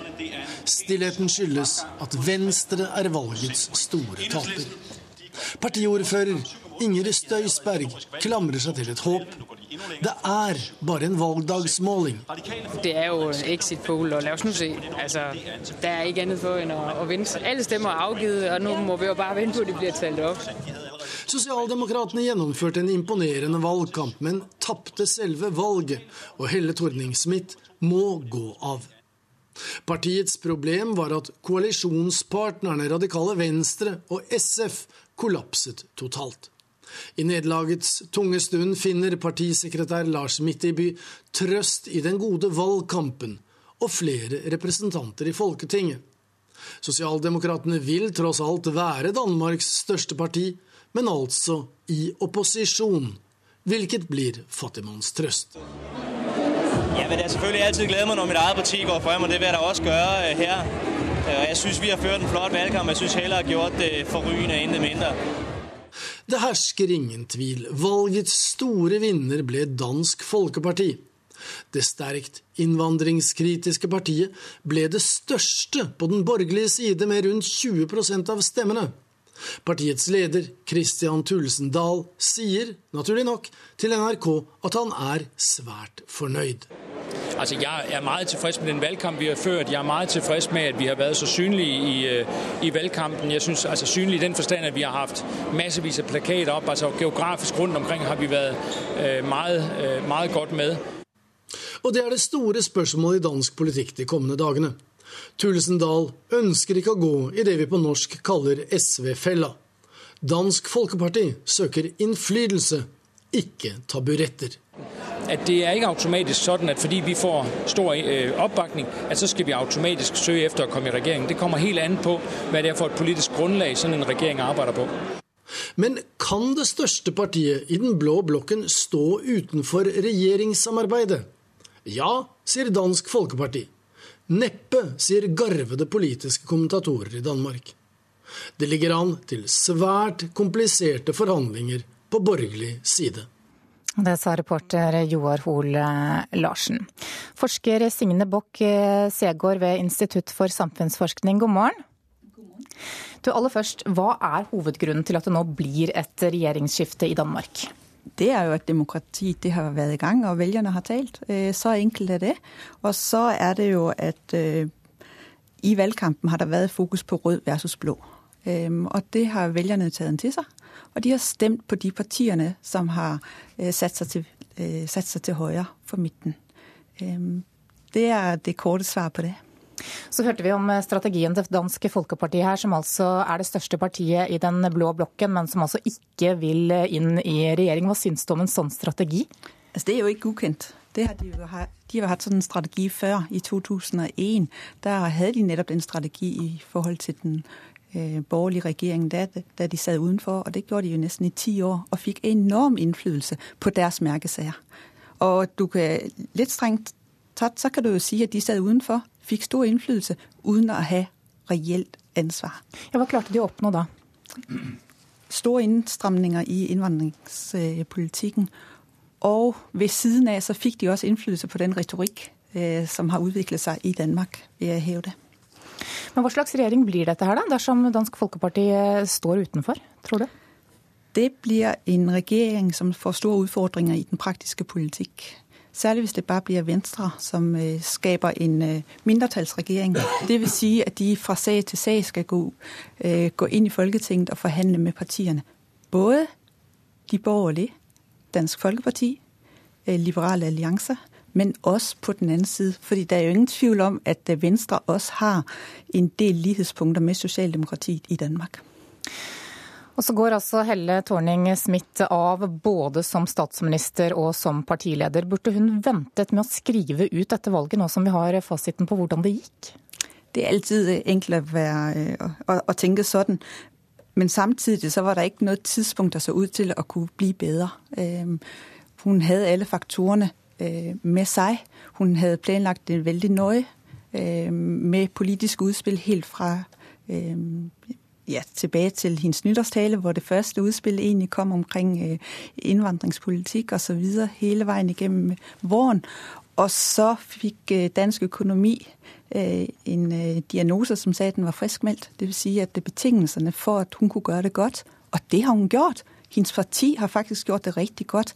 Stillheten skyldes at Venstre er valgets store taper. Partiordfører Inger Støysberg klamrer seg til et håp. Det er bare en valgdagsmåling. Det er jo exit poll, og la oss nå se. Altså, det er ikke annet for enn å, å vinne. Alle stemmer er avgitt, og nå må vi jo bare vente på at de blir talt opp. Sosialdemokratene gjennomførte en imponerende valgkamp, men tapte selve valget, og Helle Thorning-Smith må gå av. Partiets problem var at koalisjonspartnerne Radikale Venstre og SF kollapset totalt. I nederlagets tunge stund finner partisekretær Lars Mittiby trøst i den gode valgkampen og flere representanter i Folketinget. Sosialdemokratene vil tross alt være Danmarks største parti, men altså i opposisjon, hvilket blir fattigmannstrøst. Men det er selvfølgelig alltid glede meg når mitt eget parti går frem, og det vil jeg da også gjøre øh, her. Øh, jeg syns vi har ført en flott valgkamp. Jeg syns heller har gjort det forrygende, intet mindre. Det hersker ingen tvil. Valgets store vinner ble Dansk Folkeparti. Det sterkt innvandringskritiske partiet ble det største på den borgerlige side med rundt 20% av stemmene. Partiets leder, Christian Tulsen Dahl, sier, naturlig nok, til NRK at han er svært fornøyd. Altså, jeg er meget tilfreds med den valgkamp, vi har ført. Jeg er meget tilfreds med, at vi har været så synlige i, øh, i valgkampen. Jeg synes, altså synlige i den forstand, at vi har haft massevis af plakater op. Altså geografisk rundt omkring har vi været øh, meget, øh, meget godt med. Og det er det store spørsmålet i dansk politikk de kommende dagene. Thulesen Dahl ønsker ikke å gå i det vi på norsk kaller SV-fella. Dansk Folkeparti søker innflytelse, ikke taburetter at det er ikke automatisk sånn at fordi vi får stor opbakning, oppbakning, at så skal vi automatisk søge efter å komme i regjering. Det kommer helt an på hva det er for et politisk grunnlag sådan en regjering arbeider på. Men kan det største partiet i den blå blokken stå utenfor regjeringssamarbeidet? Ja, sier Dansk Folkeparti. Neppe, sier garvede politiske kommentatorer i Danmark. Det ligger an til svært kompliserte forhandlinger på borgerlig side. Det sa reporter Joar Hoel eh, Larsen. Forsker Signe Bock eh, Segård ved Institutt for samfunnsforskning, god morgen. Du, aller først, Hva er hovedgrunnen til at det nå blir et regjeringsskifte i Danmark? Det er jo at demokratiet det har vært i gang, og velgerne har talt. Eh, så enkelt er det. Og så er det jo at i valgkampen har det vært fokus på rød versus blå. Og det har velgerne tatt til seg. Og de har stemt på de partiene som har øh, satt seg til, øh, satt seg til høyre for midten. Det er det korte svaret på det. Så hørte vi om øh, strategien til Dansk Folkeparti her, som altså er det største partiet i den blå blokken, men som altså ikke vil inn i regjering. Hva syns du om en sånn strategi? Altså, det er jo ikke ukjent. Det har de, jo hatt, de har hatt sånn strategi før, i 2001. Der hadde de nettopp en strategi i forhold til den Øh, borgerlige regjering da, da de sad udenfor, og det gjorde de jo nesten i ti år, og fikk enorm innflytelse på deres merkesaker. Og du kan, litt strengt tatt så kan du jo si at de sad udenfor, fikk stor innflytelse uten å ha reelt ansvar. Ja, hva klarte de å oppnå da? Store innstramninger i innvandringspolitikken. Og ved siden av så fikk de også innflytelse på den retorikk øh, som har utviklet seg i Danmark, vil jeg hevde. Men hva slags regjering blir dette her, da, dersom Dansk Folkeparti eh, står utenfor, tror du? Det blir en regjering som får store utfordringer i den praktiske politikk. Særlig hvis det bare blir Venstre som øh, skaper en øh, mindretallsregjering. Vil si at de fra sag til sag skal gå, gå inn i Folketinget og forhandle med partiene. Både de borgerlige, Dansk Folkeparti, Liberale Allianse, men også på den andre side. Fordi det er jo ingen tvil om at øh, Venstre også har en del likhetspunkter med sosialdemokratiet i Danmark. Og så går altså Helle Thorning-Smith av både som statsminister og som partileder. Burde hun ventet med å skrive ut dette valget, nå som vi har fasiten på hvordan det gikk? Det er alltid enkelt å, være, å, å tenke sånn. Men samtidig så var det ikke noe tidspunkt der så ut til å kunne bli bedre. Hun hadde alle faktorene øh, med seg. Hun hadde planlagt det veldig nøye med politisk utspill helt fra ja, tilbake til hennes nytårstale, hvor det første utspillet egentlig kom omkring øh, innvandringspolitikk osv. hele veien igjennom våren. Og så fikk øh, dansk økonomi øh, en diagnose som sa at den var friskmeldt. Vil si at betingelsene for at hun kunne gjøre det godt, og det har hun gjort. Hennes parti har faktisk gjort det riktig godt.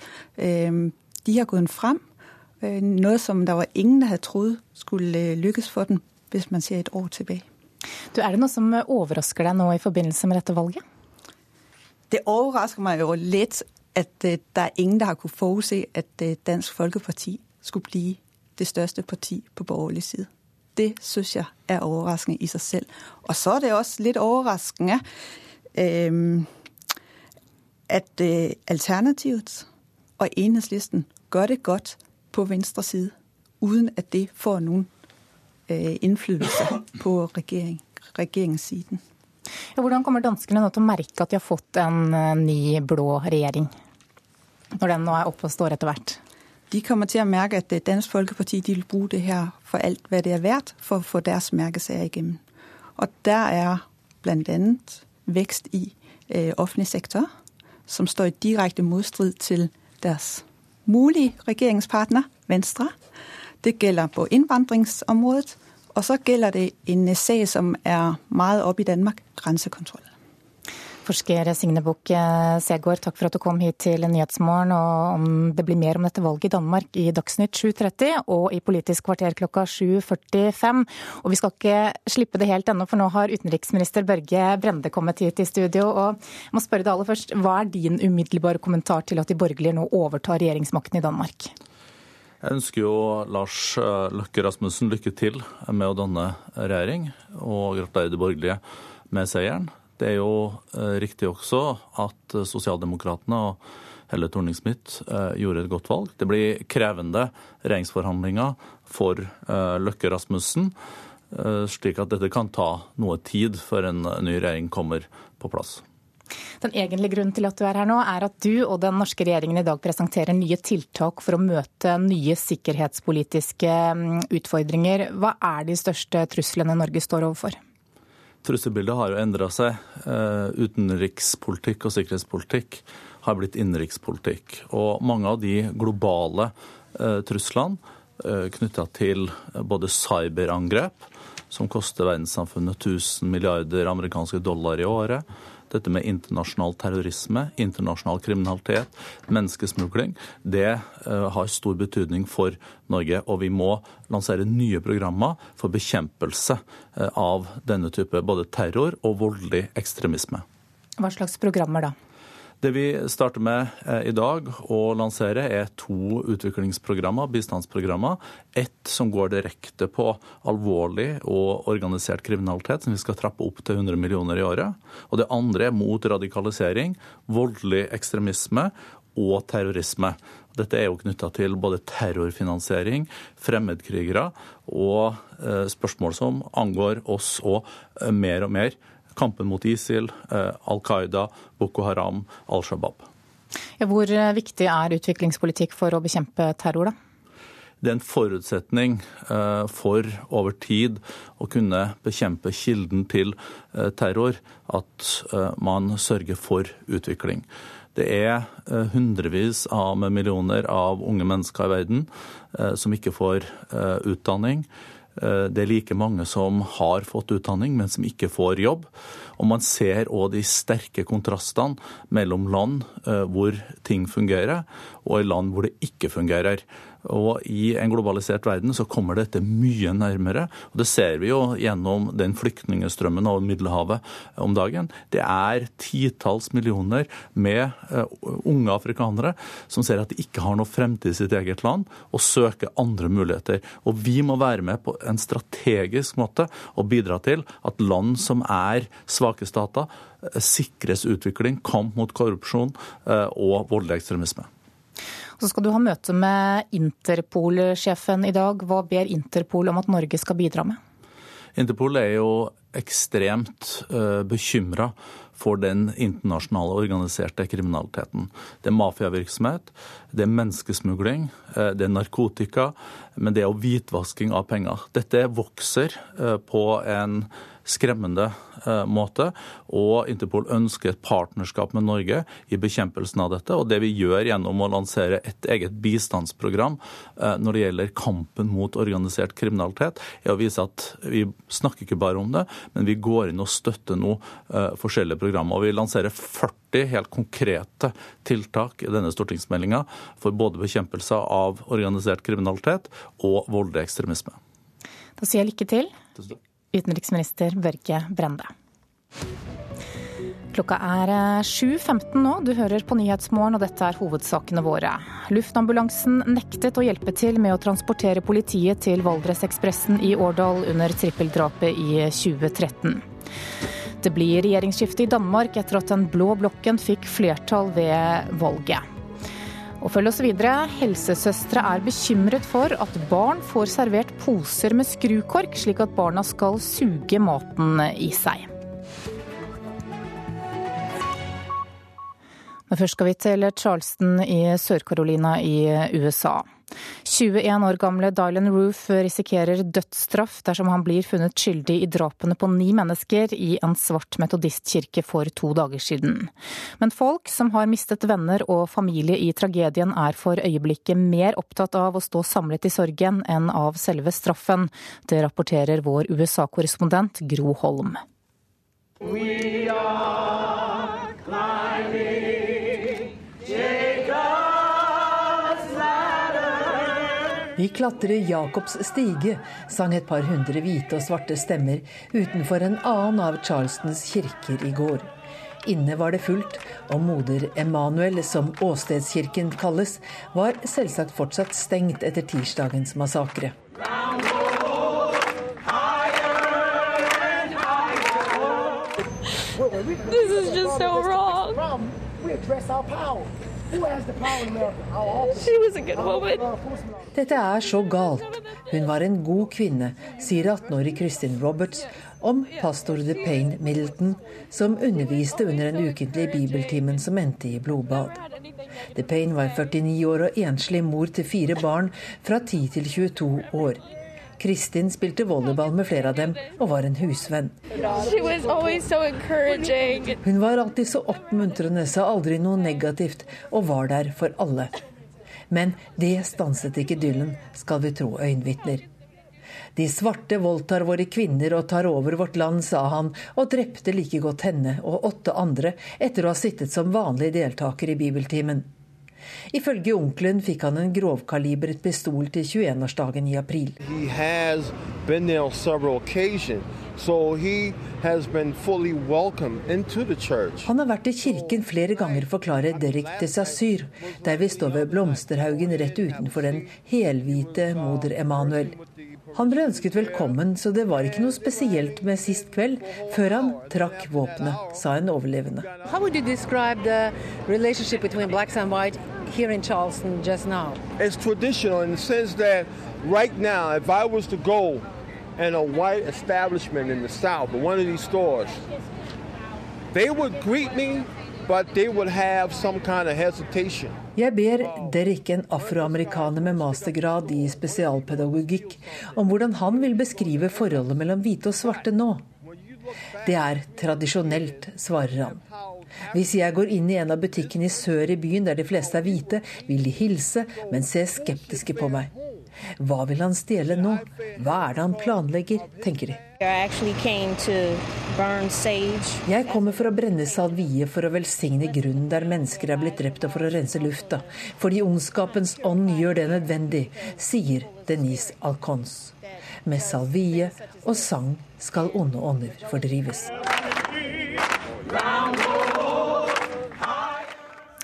De har gått frem. Noe som der var ingen der hadde trodd skulle lykkes for den, hvis man ser et år tilbake. Du, er det noe som overrasker deg nå i forbindelse med dette valget? Det overrasker meg jo litt at det er ingen der har kunnet forutse at Dansk Folkeparti skulle bli det største parti på borgerlig side. Det syns jeg er overraskende i seg selv. Og så er det også litt overraskende øh, at øh, Alternativet og Enhedslisten gjør det godt på venstre side uten at det får noen eh, innflytelse [coughs] på regjering, regjeringssiden. Ja, hvordan kommer danskene nå til å merke at de har fått en ny blå regjering? Når den nå er oppe og står etter hvert? De kommer til å merke at Dansk Folkeparti de vil bruke det her for alt hva det er verdt for å få deres merkesaker igjennom. Og der er bl.a. vekst i eh, offentlig sektor, som står i direkte motstrid til deres mulige regjeringspartner, Venstre. Det gjelder på innvandringsområdet. Og så gjelder det en sak som er meget oppe i Danmark, grensekontroll. Forsker Signe Bukk Segård, takk for at du kom hit til Nyhetsmorgen. Og om det blir mer om dette valget i Danmark i Dagsnytt 7.30 og i Politisk kvarter klokka 7.45. Og vi skal ikke slippe det helt ennå, for nå har utenriksminister Børge Brende kommet hit i studio. Og jeg må spørre deg aller først, hva er din umiddelbare kommentar til at de borgerlige nå overtar regjeringsmakten i Danmark? Jeg ønsker jo Lars Løkke Rasmussen lykke til med å danne regjering, og gratulerer de borgerlige med seieren. Det er jo riktig også at sosialdemokratene og Helle Thorning-Smith gjorde et godt valg. Det blir krevende regjeringsforhandlinger for Løkke Rasmussen, slik at dette kan ta noe tid før en ny regjering kommer på plass. Den egentlige grunnen til at du er her nå, er at du og den norske regjeringen i dag presenterer nye tiltak for å møte nye sikkerhetspolitiske utfordringer. Hva er de største truslene Norge står overfor? Trusselbildet har jo endra seg. Utenrikspolitikk og sikkerhetspolitikk har blitt innenrikspolitikk. Og mange av de globale truslene knytta til både cyberangrep, som koster verdenssamfunnet 1000 milliarder amerikanske dollar i året, dette med internasjonal terrorisme, internasjonal kriminalitet, menneskesmugling, det har stor betydning for Norge. Og vi må lansere nye programmer for bekjempelse av denne type både terror og voldelig ekstremisme. Hva slags programmer da? Det vi starter med i dag å lansere, er to utviklingsprogrammer, bistandsprogrammer. Ett som går direkte på alvorlig og organisert kriminalitet, som vi skal trappe opp til 100 millioner i året. Og det andre er mot radikalisering, voldelig ekstremisme og terrorisme. Dette er jo knytta til både terrorfinansiering, fremmedkrigere og spørsmål som angår oss òg mer og mer kampen mot ISIL, Al Qaida, Boko Haram, Al Shabaab. Ja, hvor viktig er utviklingspolitikk for å bekjempe terror, da? Det er en forutsetning for over tid å kunne bekjempe kilden til terror, at man sørger for utvikling. Det er hundrevis av millioner av unge mennesker i verden som ikke får utdanning. Det er like mange som har fått utdanning, men som ikke får jobb. Og man ser òg de sterke kontrastene mellom land hvor ting fungerer, og i land hvor det ikke fungerer. Og i en globalisert verden så kommer dette mye nærmere. Og det ser vi jo gjennom den flyktningstrømmen over Middelhavet om dagen. Det er titalls millioner med uh, unge afrikanere som ser at de ikke har noe fremtid i sitt eget land, og søker andre muligheter. Og vi må være med på en strategisk måte og bidra til at land som er svake stater, uh, sikres utvikling, kamp mot korrupsjon uh, og voldelig ekstremisme. Så skal du ha møte med Interpol-sjefen i dag. Hva ber Interpol om at Norge skal bidra med? Interpol er jo ekstremt uh, bekymra for den internasjonale organiserte kriminaliteten. Det er mafiavirksomhet, det er menneskesmugling, uh, det er narkotika, men det er jo hvitvasking av penger. Dette vokser uh, på en skremmende eh, måte. Og Interpol ønsker et partnerskap med Norge i bekjempelsen av dette. Og det vi gjør gjennom å lansere et eget bistandsprogram eh, når det gjelder kampen mot organisert kriminalitet, er å vise at vi snakker ikke bare om det, men vi går inn og støtter nå eh, forskjellige programmer. Og vi lanserer 40 helt konkrete tiltak i denne stortingsmeldinga for både bekjempelse av organisert kriminalitet og voldelig ekstremisme. Da sier jeg lykke til utenriksminister Børge Brende. Klokka er 7.15 eh, nå, du hører på Nyhetsmorgen og dette er hovedsakene våre. Luftambulansen nektet å hjelpe til med å transportere politiet til Valdresekspressen i Årdal under trippeldrapet i 2013. Det blir regjeringsskifte i Danmark etter at den blå blokken fikk flertall ved valget. Og følg oss videre. Helsesøstre er bekymret for at barn får servert poser med skrukork, slik at barna skal suge maten i seg. Men først skal vi til Charleston i Sør-Carolina i USA. 21 år gamle Dylan Roof risikerer dødsstraff dersom han blir funnet skyldig i drapene på ni mennesker i en svart metodistkirke for to dager siden. Men folk som har mistet venner og familie i tragedien er for øyeblikket mer opptatt av å stå samlet i sorgen enn av selve straffen. Det rapporterer vår USA-korrespondent Gro Holm. We are Vi klatrer Jakobs stige, sang et par hundre hvite og svarte stemmer utenfor en annen av Charlestons kirker i går. Inne var det fullt, og moder Emanuel, som åstedskirken kalles, var selvsagt fortsatt stengt etter tirsdagens massakre. This is just so wrong. Dette er så galt. Hun var en god kvinne, sier 18-årig Kristin Roberts om pastor DePayne Middleton, som underviste under den ukentlige bibeltimen som endte i blodbad. DePayne var 49 år og enslig mor til fire barn fra 10 til 22 år. Kristin spilte volleyball med flere av dem og var en husvenn. Hun var alltid så oppmuntrende, sa aldri noe negativt og var der for alle. Men det stanset ikke Dylan, skal vi tro øyenvitner. De svarte voldtar våre kvinner og tar over vårt land, sa han, og drepte like godt henne og åtte andre etter å ha sittet som vanlig deltaker i bibeltimen. Ifølge onkelen fikk han en grovkalibret pistol til 21-årsdagen i april. Han har vært i kirken flere ganger, forklarer Derek Desasyr, der vi står ved blomsterhaugen rett utenfor den helhvite moder Emanuel. Han ble ønsket velkommen, så det var ikke noe spesielt med sist kveld, før han trakk våpenet, sa en overlevende. Here in Charleston just now? It's traditional in the sense that right now, if I was to go in a white establishment in the South, one of these stores, they would greet me, Jeg ber Derek, en afroamerikaner med mastergrad i spesialpedagogikk, om hvordan han vil beskrive forholdet mellom hvite og svarte nå. Det er tradisjonelt, svarer han. Hvis jeg går inn i en av butikkene i sør i byen der de fleste er hvite, vil de hilse, men se skeptiske på meg. Hva vil han stjele nå? Hva er det han planlegger, tenker de. Jeg kommer for å brenne salvie for å velsigne grunnen der mennesker er blitt drept, og for å rense lufta. Fordi ondskapens ånd gjør det nødvendig, sier Denise Alcons. Med salvie og sang skal onde ånder fordrives.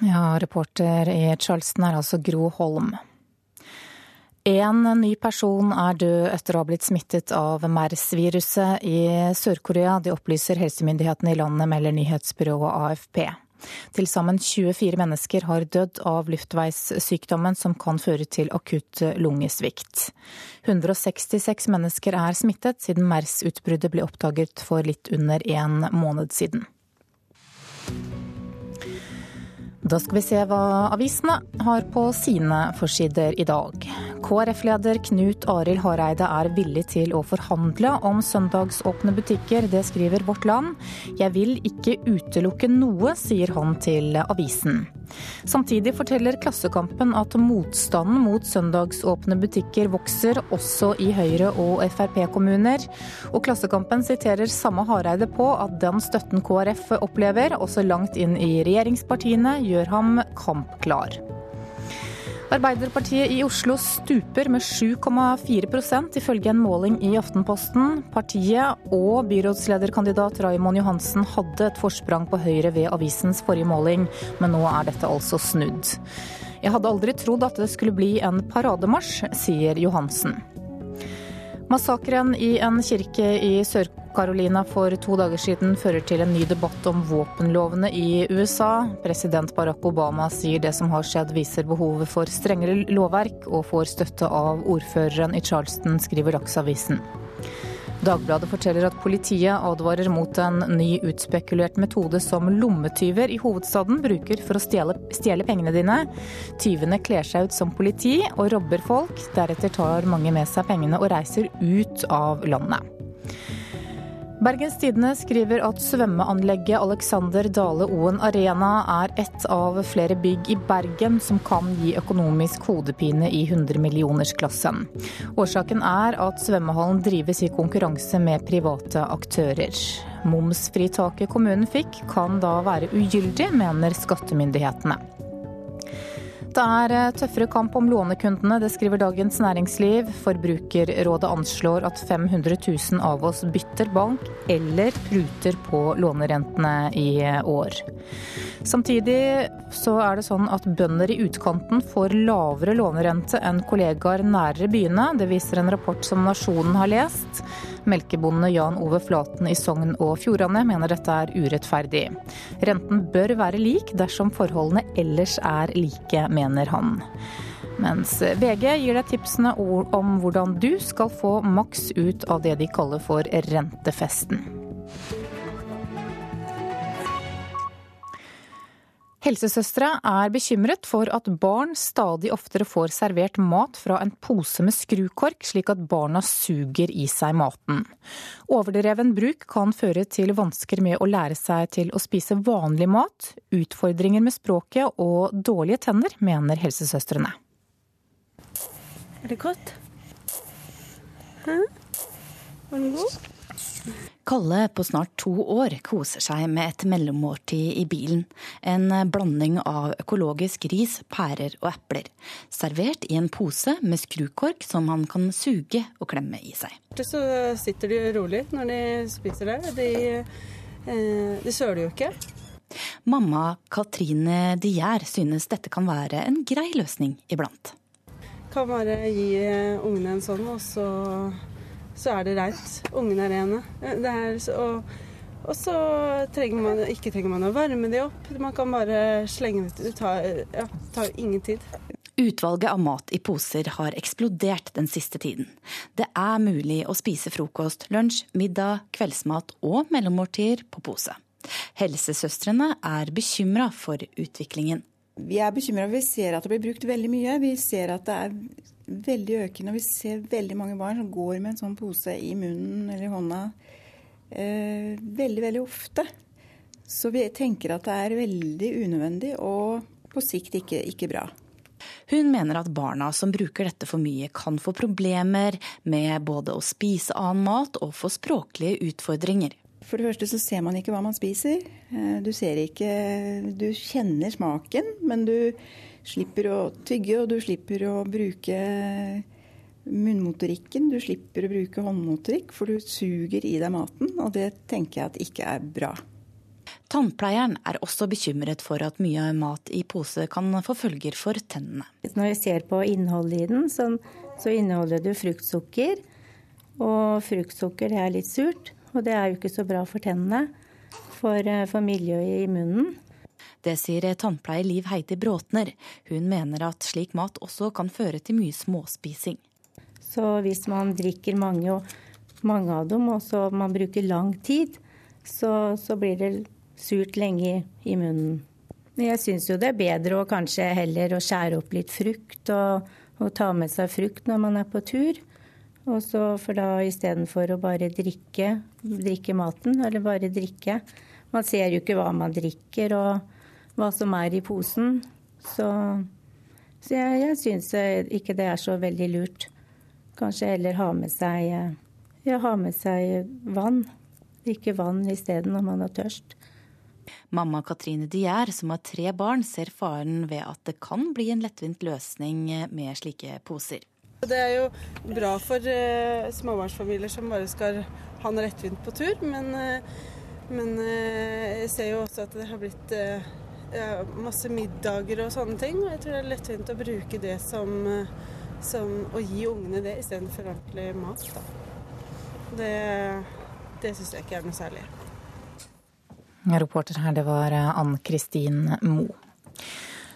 Ja, reporter i Charleston er altså Gro Holm. En ny person er død etter å ha blitt smittet av MERS-viruset i Sør-Korea. Det opplyser helsemyndighetene i landet, melder nyhetsbyrået AFP. Til sammen 24 mennesker har dødd av luftveissykdommen som kan føre til akutt lungesvikt. 166 mennesker er smittet siden MERS-utbruddet ble oppdaget for litt under en måned siden. Da skal vi se hva avisene har på sine forsider i dag. KrF-leder Knut Arild Hareide er villig til å forhandle om søndagsåpne butikker. Det skriver Vårt Land. Jeg vil ikke utelukke noe, sier han til avisen. Samtidig forteller Klassekampen at motstanden mot søndagsåpne butikker vokser også i Høyre- og Frp-kommuner. Og Klassekampen siterer samme Hareide på at den støtten KrF opplever, også langt inn i regjeringspartiene, gjør ham kampklar. Arbeiderpartiet i Oslo stuper med 7,4% ifølge en måling i Aftenposten. Partiet og byrådslederkandidat Raymond Johansen hadde et forsprang på Høyre ved avisens forrige måling, men nå er dette altså snudd. Jeg hadde aldri trodd at det skulle bli en parademarsj, sier Johansen. Massakren i en kirke i Sør-Carolina for to dager siden fører til en ny debatt om våpenlovene i USA. President Barack Obama sier det som har skjedd viser behovet for strengere lovverk, og får støtte av ordføreren i Charleston, skriver Dagsavisen. Dagbladet forteller at politiet advarer mot en ny utspekulert metode som lommetyver i hovedstaden bruker for å stjele, stjele pengene dine. Tyvene kler seg ut som politi og robber folk. Deretter tar mange med seg pengene og reiser ut av landet. Bergens Tidende skriver at svømmeanlegget Alexander Dale Oen Arena er ett av flere bygg i Bergen som kan gi økonomisk hodepine i hundremillionersklassen. Årsaken er at svømmehallen drives i konkurranse med private aktører. Momsfritaket kommunen fikk kan da være ugyldig, mener skattemyndighetene. Det er eh, tøffere kamp om lånekundene, det skriver Dagens Næringsliv. Forbrukerrådet anslår at 500 000 av oss bytter bank eller pruter på lånerentene i år. Samtidig så er det sånn at bønder i utkanten får lavere lånerente enn kollegaer nærere byene. Det viser en rapport som Nasjonen har lest. Melkebonde Jan Ove Flaten i Sogn og Fjordane mener dette er urettferdig. Renten bør være lik dersom forholdene ellers er like, mener han. Mens VG gir deg tipsene om hvordan du skal få maks ut av det de kaller for rentefesten. Helsesøstre er bekymret for at barn stadig oftere får servert mat fra en pose med skrukork, slik at barna suger i seg maten. Overdreven bruk kan føre til vansker med å lære seg til å spise vanlig mat, utfordringer med språket og dårlige tenner, mener helsesøstrene. Er det godt? Hæ? Var den god? Kalle på snart to år koser seg med et mellommåltid i bilen. En blanding av økologisk ris, pærer og epler. Servert i en pose med skrukork som han kan suge og klemme i seg. Så sitter de rolig når de spiser det. De, eh, de søler jo ikke. Mamma Katrine Dier synes dette kan være en grei løsning iblant. Kan bare gi ungene en sånn, og så så er det reint. Ungene er rene. Er, og, og, så trenger man ikke trenger man å varme de opp. Man kan bare slenge det ut. Det tar, ja, tar ingen tid. Utvalget av mat i poser har eksplodert den siste tiden. Det er mulig å spise frokost, lunsj, middag, kveldsmat og mellommåltider på pose. Helsesøstrene er bekymra for utviklingen. Vi er bekymra. Vi ser at det blir brukt veldig mye. Vi ser at det er veldig økende. og Vi ser veldig mange barn som går med en sånn pose i munnen eller i hånda eh, veldig, veldig ofte. Så vi tenker at det er veldig unødvendig og på sikt ikke, ikke bra. Hun mener at barna som bruker dette for mye, kan få problemer med både å spise annen mat og få språklige utfordringer. For det første så ser man ikke hva man spiser. Eh, du ser ikke Du kjenner smaken, men du slipper å tygge, og du slipper å bruke munnmotorikken. Du slipper å bruke håndmotorikk, for du suger i deg maten, og det tenker jeg at ikke er bra. Tannpleieren er også bekymret for at mye mat i pose kan få følger for tennene. Når vi ser på innholdet i den, så, så inneholder det fruktsukker. Og fruktsukker det er litt surt, og det er jo ikke så bra for tennene. For, eh, for miljøet i munnen. Det sier tannpleier Liv Heidi Bråtner. Hun mener at slik mat også kan føre til mye småspising. Så hvis man drikker mange, mange av dem, og så man bruker lang tid, så, så blir det surt lenge i munnen. Jeg syns jo det er bedre å kanskje heller å skjære opp litt frukt og, og ta med seg frukt når man er på tur. Og så for da istedenfor å bare drikke, drikke maten, eller bare drikke. Man ser jo ikke hva man drikker og hva som er i posen. Så, så jeg, jeg syns ikke det er så veldig lurt. Kanskje heller ha med seg, ja, ha med seg vann. Drikke vann isteden når man er tørst. Mamma Katrine Dier, som har tre barn, ser faren ved at det kan bli en lettvint løsning med slike poser. Det er jo bra for uh, småbarnsfamilier som bare skal ha noe lettvint på tur, men, uh, men uh, jeg ser jo også at det har blitt masse middager og sånne ting. Og jeg tror det er lettvint å bruke det som, som å gi ungene det istedenfor ordentlig mat. Da. Det, det syns jeg ikke er noe særlig. Reporter her, det var Ann Kristin Moe.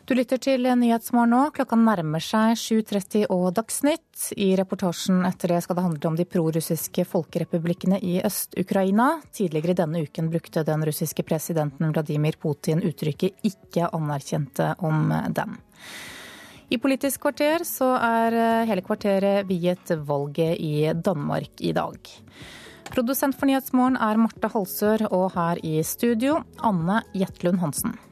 Du lytter til Nyhetsmorgen nå. Klokka nærmer seg 7.30 og Dagsnytt. I reportasjen etter det skal det handle om de prorussiske folkerepublikkene i Øst-Ukraina. Tidligere denne uken brukte den russiske presidenten Vladimir Putin uttrykket 'ikke anerkjente' om dem. I Politisk kvarter så er hele kvarteret viet valget i Danmark i dag. Produsent for Nyhetsmorgen er Marte Halsør, og her i studio Anne Jetlund Hansen.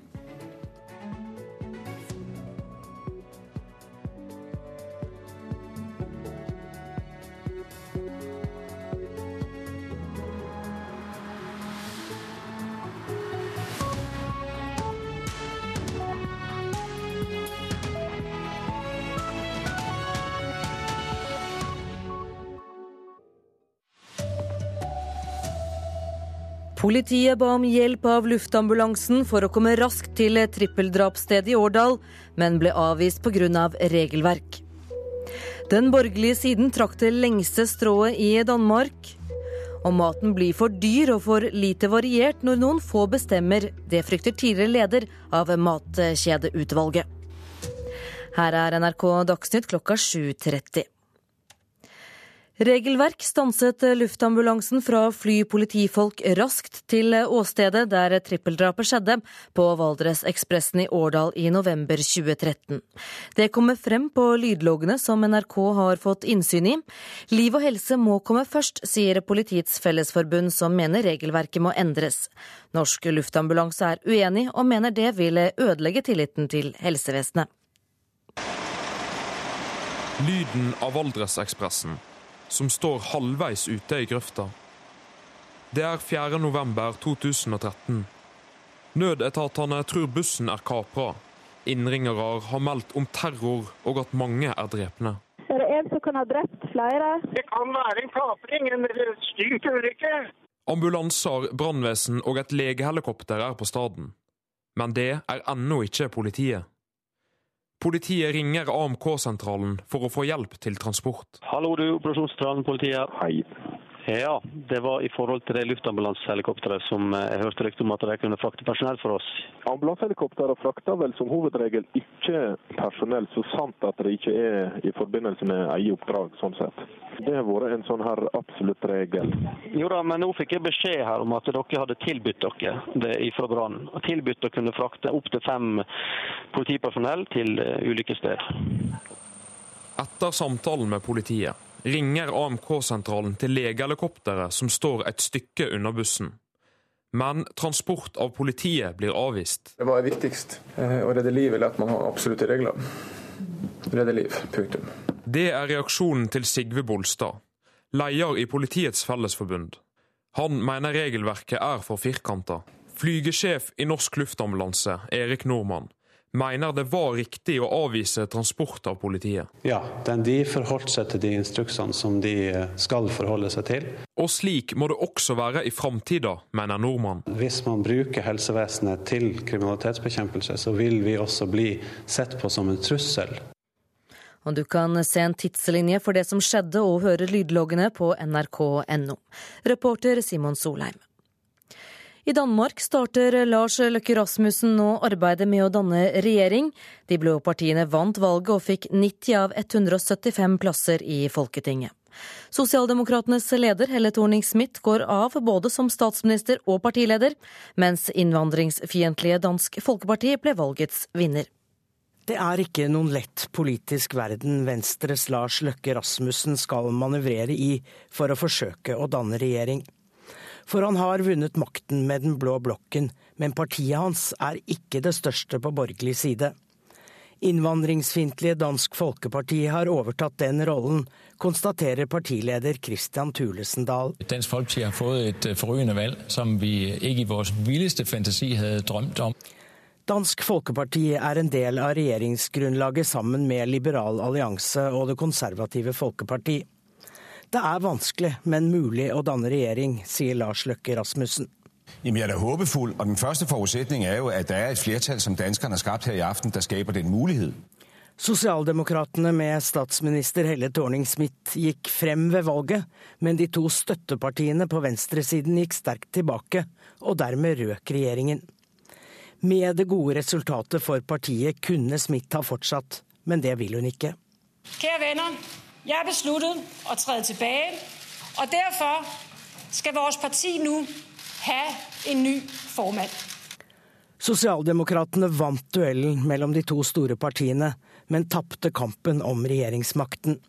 Politiet ba om hjelp av luftambulansen for å komme raskt til trippeldrapsstedet i Årdal, men ble avvist pga. regelverk. Den borgerlige siden trakk det lengste strået i Danmark. Og maten blir for dyr og for lite variert når noen få bestemmer. Det frykter tidligere leder av Matkjedeutvalget. Her er NRK Dagsnytt klokka 7.30. Regelverk stanset luftambulansen fra fly politifolk raskt til åstedet der trippeldrapet skjedde, på Valdresekspressen i Årdal i november 2013. Det kommer frem på lydloggene som NRK har fått innsyn i. Liv og helse må komme først, sier Politiets Fellesforbund, som mener regelverket må endres. Norsk luftambulanse er uenig, og mener det vil ødelegge tilliten til helsevesenet. Lyden av Valdresekspressen som står halvveis ute i grøfta. Det er 4. november 2013. Nødetatene tror bussen er kapra. Innringere har meldt om terror og at mange er drepne. Er det en som kan ha drept flere? Det kan være en kapring, en styrt ulykke. Ambulanser, brannvesen og et legehelikopter er på staden. Men det er ennå ikke politiet. Politiet ringer AMK-sentralen for å få hjelp til transport. Hallo, du, operasjonssentralen, politiet. Hei. Ja, det var i forhold til det luftambulansehelikopteret som eh, jeg hørte rykte om at de kunne frakte personell for oss. Ambulansehelikoptrene frakter vel som hovedregel ikke personell, så sant at det ikke er i forbindelse med eget oppdrag. sånn sett. Det har vært en sånn her absolutt regel. Jo da, men nå fikk jeg beskjed her om at dere hadde tilbudt dere det ifra brannen. Tilbudt å kunne frakte opptil fem politipersonell til eh, ulike steder. Etter samtalen med politiet ringer AMK-sentralen til legehelikopteret som står et stykke unna bussen. Men transport av politiet blir avvist. Det var viktigst. Eh, å redde livet eller at man har absolutte regler. redde liv. Punktum. Det er reaksjonen til Sigve Bolstad, leder i Politiets Fellesforbund. Han mener regelverket er for firkanta. Flygesjef i Norsk Luftambulanse, Erik Nordmann, mener det var riktig å avvise transport av politiet. Ja, de forholdt seg til de instruksene som de eh, skal forholde seg til. Og slik må det også være i framtida, mener Nordmann. Hvis man bruker helsevesenet til kriminalitetsbekjempelse, så vil vi også bli sett på som en trussel. Og du kan se en tidslinje for det som skjedde og høre lydloggene på nrk.no. Reporter Simon Solheim. I Danmark starter Lars Løkke Rasmussen nå arbeidet med å danne regjering. De blå partiene vant valget og fikk 90 av 175 plasser i Folketinget. Sosialdemokratenes leder Helle Thorning-Smith går av både som statsminister og partileder, mens innvandringsfiendtlige Dansk Folkeparti ble valgets vinner. Det er ikke noen lett politisk verden Venstres Lars Løkke Rasmussen skal manøvrere i for å forsøke å danne regjering. For han har vunnet makten med den blå blokken, men partiet hans er ikke det største på borgerlig side. Innvandringsfiendtlige Dansk Folkeparti har overtatt den rollen, konstaterer partileder Christian Thulesendal. Dansk Folkeparti har fått et øh, forrygende valg som vi ikke i vår villeste fantasi hadde drømt om. Dansk Folkeparti er en del av regjeringsgrunnlaget sammen med Liberal allianse og Det konservative Folkeparti. Det er vanskelig, men mulig å danne regjering, sier Lars Løkke Rasmussen. Jamen, jeg er da håpefull, og den første forutsetningen er jo at det er et flertall som danskerne har skapt her i aften, der skaper den mulighet. Sosialdemokratene med statsminister Helle Thorning-Smith gikk frem ved valget, men de to støttepartiene på venstresiden gikk sterkt tilbake, og dermed røk regjeringen. Med det gode resultatet for partiet kunne Smith ha fortsatt, men det vil hun ikke. Kjære venner, jeg har besluttet å tre tilbake, og derfor skal vårt parti nå ha en ny formann. Sosialdemokratene vant duellen mellom de to store partiene, men tapte kampen om regjeringsmakten.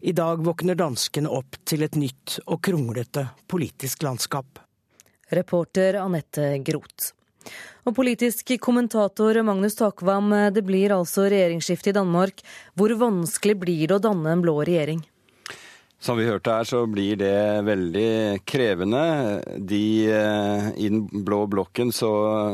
I dag våkner danskene opp til et nytt og kronglete politisk landskap. Reporter Anette Groth. Og politisk kommentator Magnus Takvam, det blir altså regjeringsskifte i Danmark. Hvor vanskelig blir det å danne en blå regjering? Som vi hørte her, så blir det veldig krevende. De, eh, I den blå blokken så,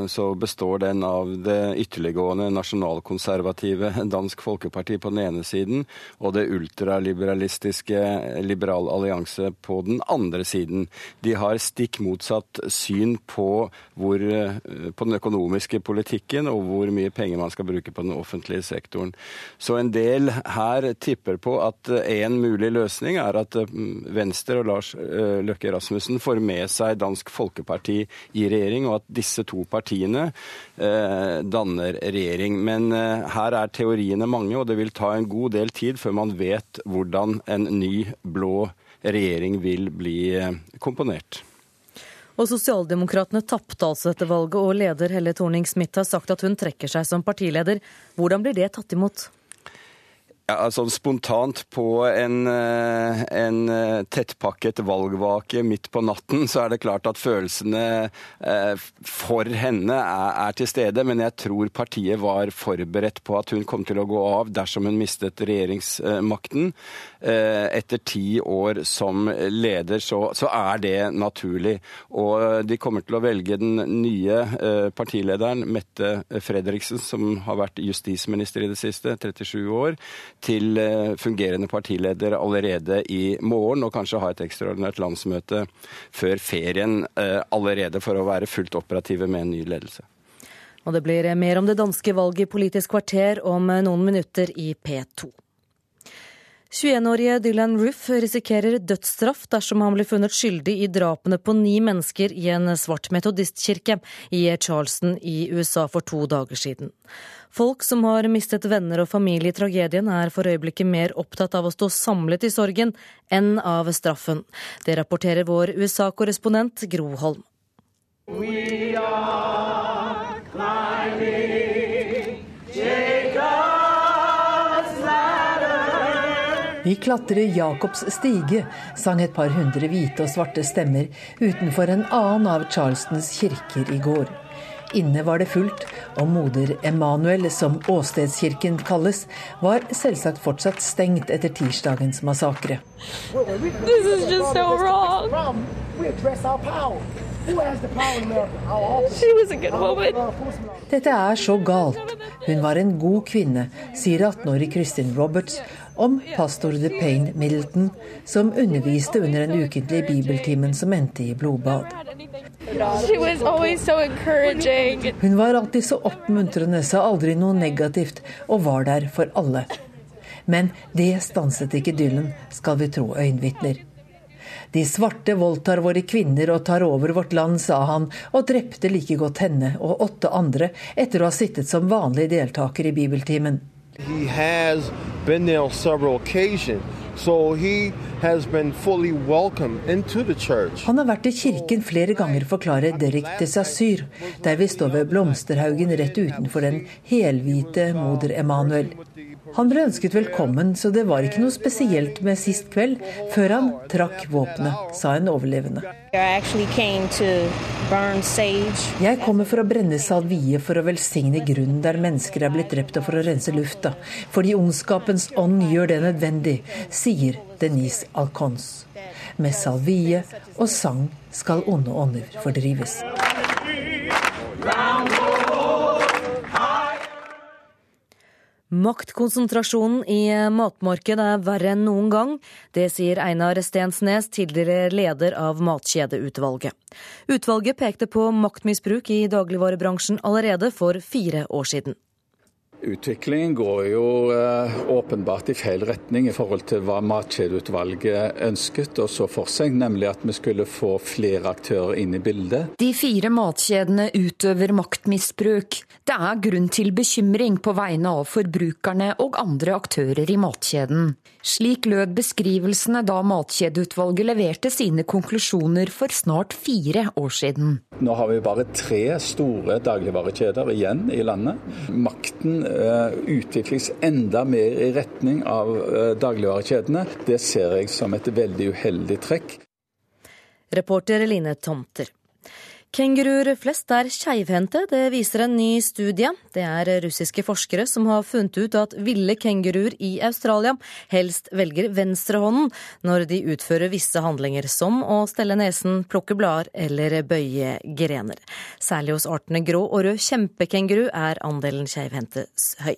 så, består den av det ytterliggående nasjonalkonservative [laughs] Dansk Folkeparti på den ene siden, og det ultraliberalistiske Liberal allianse på den andre siden. De har stikk motsatt syn på, hvor, eh, på den økonomiske politikken og hvor mye penger man skal bruke på den offentlige sektoren. Så en del her tipper på at en mulig løsning er er at eh, Venstre og Lars eh, Løkke Rasmussen får med seg Dansk Folkeparti i regjering, og at disse to partiene eh, danner regjering. Men her er teoriene mange, og det vil ta en god del tid før man vet hvordan en ny blå regjering vil bli komponert. Og Sosialdemokratene tapte altså dette valget, og leder Helle Thorning-Smith har sagt at hun trekker seg som partileder. Hvordan blir det tatt imot? Ja, sånn Spontant på en, eh, en, eh, tettpakket valgvake midt på natten, så er det klart at følelsene eh, for henne er, er, til stede. Men jeg tror partiet var forberedt på at hun kom til å gå av dersom hun mistet regjeringsmakten. Etter ti år som leder, så, så er det naturlig. Og de kommer til å velge den nye partilederen, Mette Fredriksen, som har vært justisminister i det siste, 37 år til eh, fungerende partileder allerede i morgen, og kanskje ha et ekstraordinært landsmøte før ferien eh, allerede for å være fullt operative med en ny ledelse. Og det blir mer om det danske valget i Politisk kvarter om noen minutter i P2. 21-årige Dylan Roof risikerer dødsstraff dersom han blir funnet skyldig i drapene på ni mennesker i en svart metodistkirke i Charleston i USA for to dager siden. Folk som har mistet venner og familie i tragedien, er for øyeblikket mer opptatt av å stå samlet i sorgen enn av straffen. Det rapporterer vår USA-korrespondent Gro Holm. We are Vi klatrer Jakobs stige, sang et par hundre hvite og svarte stemmer utenfor en annen av Charlestons kirker i går. inne var det fullt, og moder Emanuel, som åstedskirken kalles, var selvsagt fortsatt stengt etter tirsdagens massakre. Dette er så galt. Hun var en god kvinne, sier 18-årig Kristin Roberts om pastor DePayne Middleton, som underviste under den ukentlige bibeltimen som endte i blodbad. Hun var alltid så oppmuntrende, sa aldri noe negativt, og var der for alle. Men det stanset ikke Dylan, skal vi tro øyenvitner. De svarte voldtar våre kvinner og tar over vårt land, sa han, og drepte like godt henne og åtte andre etter å ha sittet som vanlig deltaker i bibeltimen. So. Han har vært i kirken flere ganger, forklarer Derek Desasyr, der vi står ved blomsterhaugen rett utenfor den helhvite moder Emanuel. Han ble ønsket velkommen, så det var ikke noe spesielt med sist kveld, før han trakk våpenet, sa en overlevende. Jeg kommer for å brenne salvie for å velsigne grunnen der mennesker er blitt drept, og for å rense lufta. Fordi ondskapens ånd gjør det nødvendig, sier Denise Alcons. Med salvie og sang skal onde ånder fordrives. Maktkonsentrasjonen i matmarkedet er verre enn noen gang. Det sier Einar Stensnes, tidligere leder av Matkjedeutvalget. Utvalget pekte på maktmisbruk i dagligvarebransjen allerede for fire år siden. Utviklingen går jo eh, åpenbart i feil retning i forhold til hva Matkjedeutvalget ønsket og så for seg, nemlig at vi skulle få flere aktører inn i bildet. De fire matkjedene utøver maktmisbruk. Det er grunn til bekymring på vegne av forbrukerne og andre aktører i matkjeden. Slik lød beskrivelsene da Matkjedeutvalget leverte sine konklusjoner for snart fire år siden. Nå har vi bare tre store dagligvarekjeder igjen i landet. Makten utvikles enda mer i retning av uh, dagligvarekjedene. Det ser jeg som et veldig uheldig trekk. Reporter Line Tomter. Kenguruer flest er keivhendte, det viser en ny studie. Det er russiske forskere som har funnet ut at ville kenguruer i Australia helst velger venstrehånden når de utfører visse handlinger, som å stelle nesen, plukke blader eller bøye grener. Særlig hos artene grå og rød kjempekenguru er andelen keivhendte høy.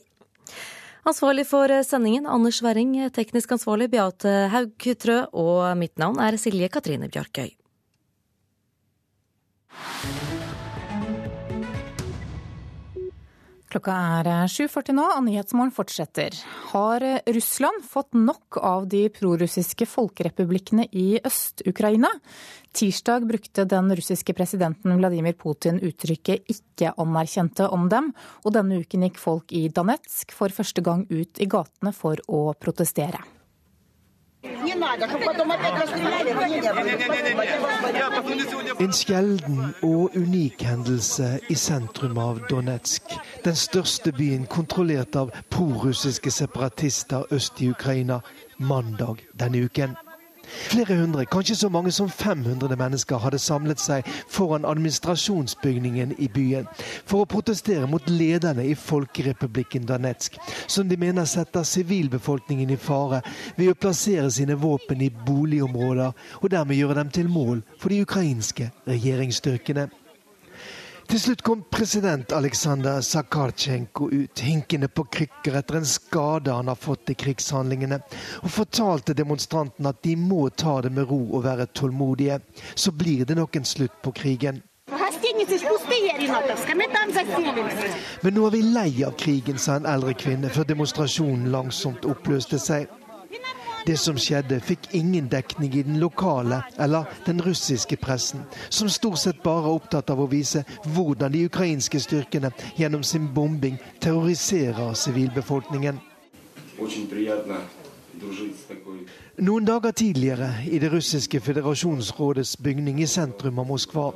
Ansvarlig for sendingen Anders Werring, teknisk ansvarlig Beate Haugtrø, og mitt navn er Silje Katrine Bjarkøy. Klokka er 7.40 nå, og Nyhetsmorgen fortsetter. Har Russland fått nok av de prorussiske folkerepublikkene i Øst-Ukraina? Tirsdag brukte den russiske presidenten Vladimir Putin uttrykket 'ikke anerkjente' om dem, og denne uken gikk folk i Danetsk for første gang ut i gatene for å protestere. En sjelden og unik hendelse i sentrum av Donetsk. Den største byen kontrollert av prorussiske separatister øst i Ukraina mandag denne uken. Flere hundre, kanskje så mange som 500 mennesker hadde samlet seg foran administrasjonsbygningen i byen for å protestere mot lederne i Folkerepublikken Danetsk, som de mener setter sivilbefolkningen i fare ved å plassere sine våpen i boligområder og dermed gjøre dem til mål for de ukrainske regjeringsstyrkene. Til slutt kom president Aleksandr Sakarchenko ut, hinkende på krykker etter en skade han har fått i krigshandlingene, og fortalte demonstrantene at de må ta det med ro og være tålmodige. Så blir det nok en slutt på krigen. Men nå er vi lei av krigen, sa en eldre kvinne før demonstrasjonen langsomt oppløste seg. Det som skjedde, fikk ingen dekning i den lokale eller den russiske pressen, som stort sett bare er opptatt av å vise hvordan de ukrainske styrkene gjennom sin bombing terroriserer sivilbefolkningen. Noen dager tidligere, i det russiske føderasjonsrådets bygning i sentrum av Moskva,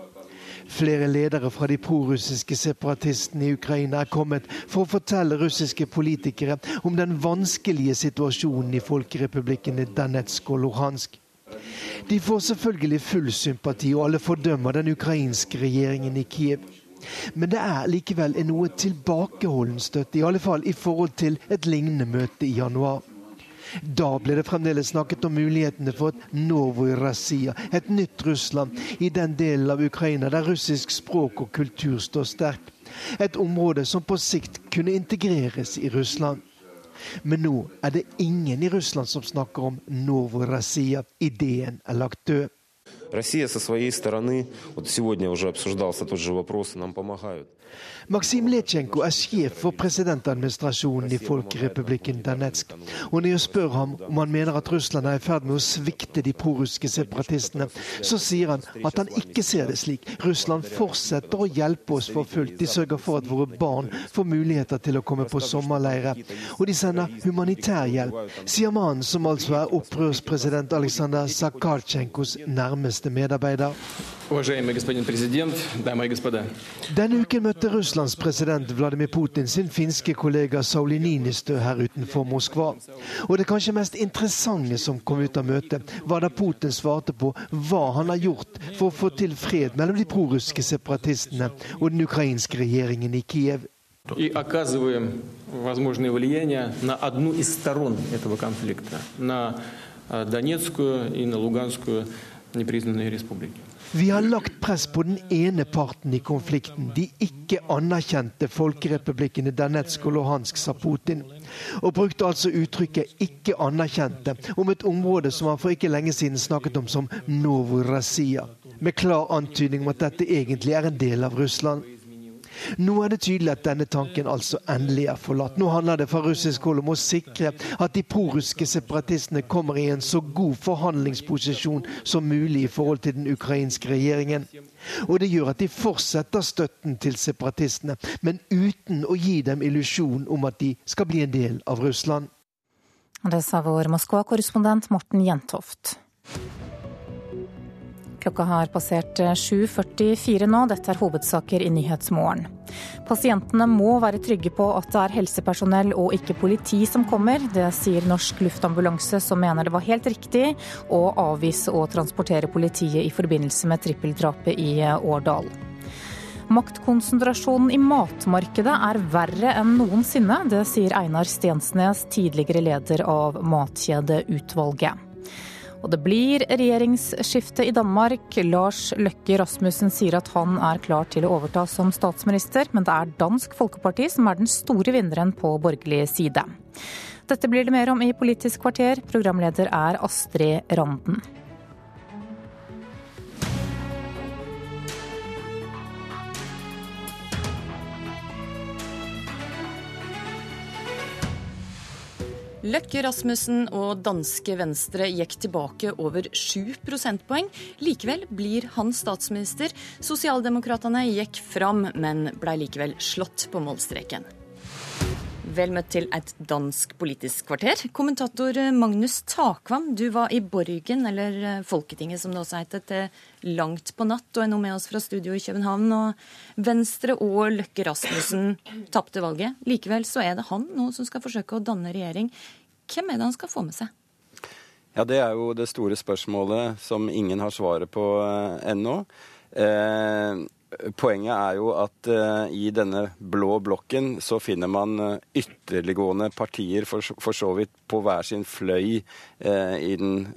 Flere ledere fra de prorussiske separatistene i Ukraina er kommet for å fortelle russiske politikere om den vanskelige situasjonen i folkerepublikkene Danetsk og Luhansk. De får selvfølgelig full sympati, og alle fordømmer den ukrainske regjeringen i Kiev. Men det er likevel en noe tilbakeholden støtte, i alle fall i forhold til et lignende møte i januar. Da ble det fremdeles snakket om mulighetene for et Novorazia, et nytt Russland, i den delen av Ukraina der russisk språk og kultur står sterkt. Et område som på sikt kunne integreres i Russland. Men nå er det ingen i Russland som snakker om Novorazia. Ideen er lagt død. Россия со своей стороны, вот сегодня уже обсуждался тот же вопрос, нам помогают. Maksim Letsjenko er sjef for presidentadministrasjonen i Folkerepublikken Danetsk. Og når jeg spør ham om han mener at Russland er i ferd med å svikte de prorussiske separatistene, så sier han at han ikke ser det slik. Russland fortsetter å hjelpe oss for fullt. De sørger for at våre barn får muligheter til å komme på sommerleire. Og de sender humanitær hjelp, sier mannen som altså er opprørspresident Aleksandr Sakartsjenkos nærmeste medarbeider. Denne uken møtte Russlands president Vladimir Putin sin finske kollega Sauli Ninistø her utenfor Moskva. Og det kanskje mest interessante som kom ut av møtet, var da Putin svarte på hva han har gjort for å få til fred mellom de prorussiske separatistene og den ukrainske regjeringen i Kiev. И оказываем возможное влияние на одну из сторон этого конфликта, на Донецкую и на Луганскую непризнанные республики. vi har lagt press på den ene parten i konflikten, de ikke anerkjente folkerepublikkene Danetsk og Luhansk, sa Putin. Og brukte altså uttrykket 'ikke anerkjente' om et område som han for ikke lenge siden snakket om som Novorassia, med klar antydning om at dette egentlig er en del av Russland. Nå er det tydelig at denne tanken altså endelig er forlatt. Nå handler det fra russisk hold om å sikre at de prorussiske separatistene kommer i en så god forhandlingsposisjon som mulig i forhold til den ukrainske regjeringen. Og det gjør at de fortsetter støtten til separatistene, men uten å gi dem illusjon om at de skal bli en del av Russland. Det sa vår Moskva-korrespondent Morten Jentoft. Klokka har passert 7.44 nå. Dette er hovedsaker i Nyhetsmorgen. Pasientene må være trygge på at det er helsepersonell og ikke politi som kommer. Det sier Norsk Luftambulanse, som mener det var helt riktig å avvise å transportere politiet i forbindelse med trippeldrapet i Årdal. Maktkonsentrasjonen i matmarkedet er verre enn noensinne. Det sier Einar Stensnes, tidligere leder av Matkjedeutvalget. Og det blir regjeringsskifte i Danmark. Lars Løkke Rasmussen sier at han er klar til å overta som statsminister, men det er Dansk Folkeparti som er den store vinneren på borgerlig side. Dette blir det mer om i Politisk kvarter. Programleder er Astrid Randen. Løkke Rasmussen og danske Venstre gikk tilbake over 7 prosentpoeng. Likevel blir han statsminister. Sosialdemokratene gikk fram, men blei likevel slått på målstreken. Vel møtt til et dansk politisk kvarter. Kommentator Magnus Takvam, du var i Borgen, eller Folketinget som det også heter, til langt på natt, og er nå med oss fra studio i København. Og Venstre og Løkke Rasmussen tapte valget. Likevel så er det han nå som skal forsøke å danne regjering. Hvem er det han skal få med seg? Ja, Det er jo det store spørsmålet som ingen har svaret på ennå. Eh, Poenget er jo at uh, i denne blå blokken så finner man uh, ytterliggående partier for, for, så vidt på hver sin fløy uh, i den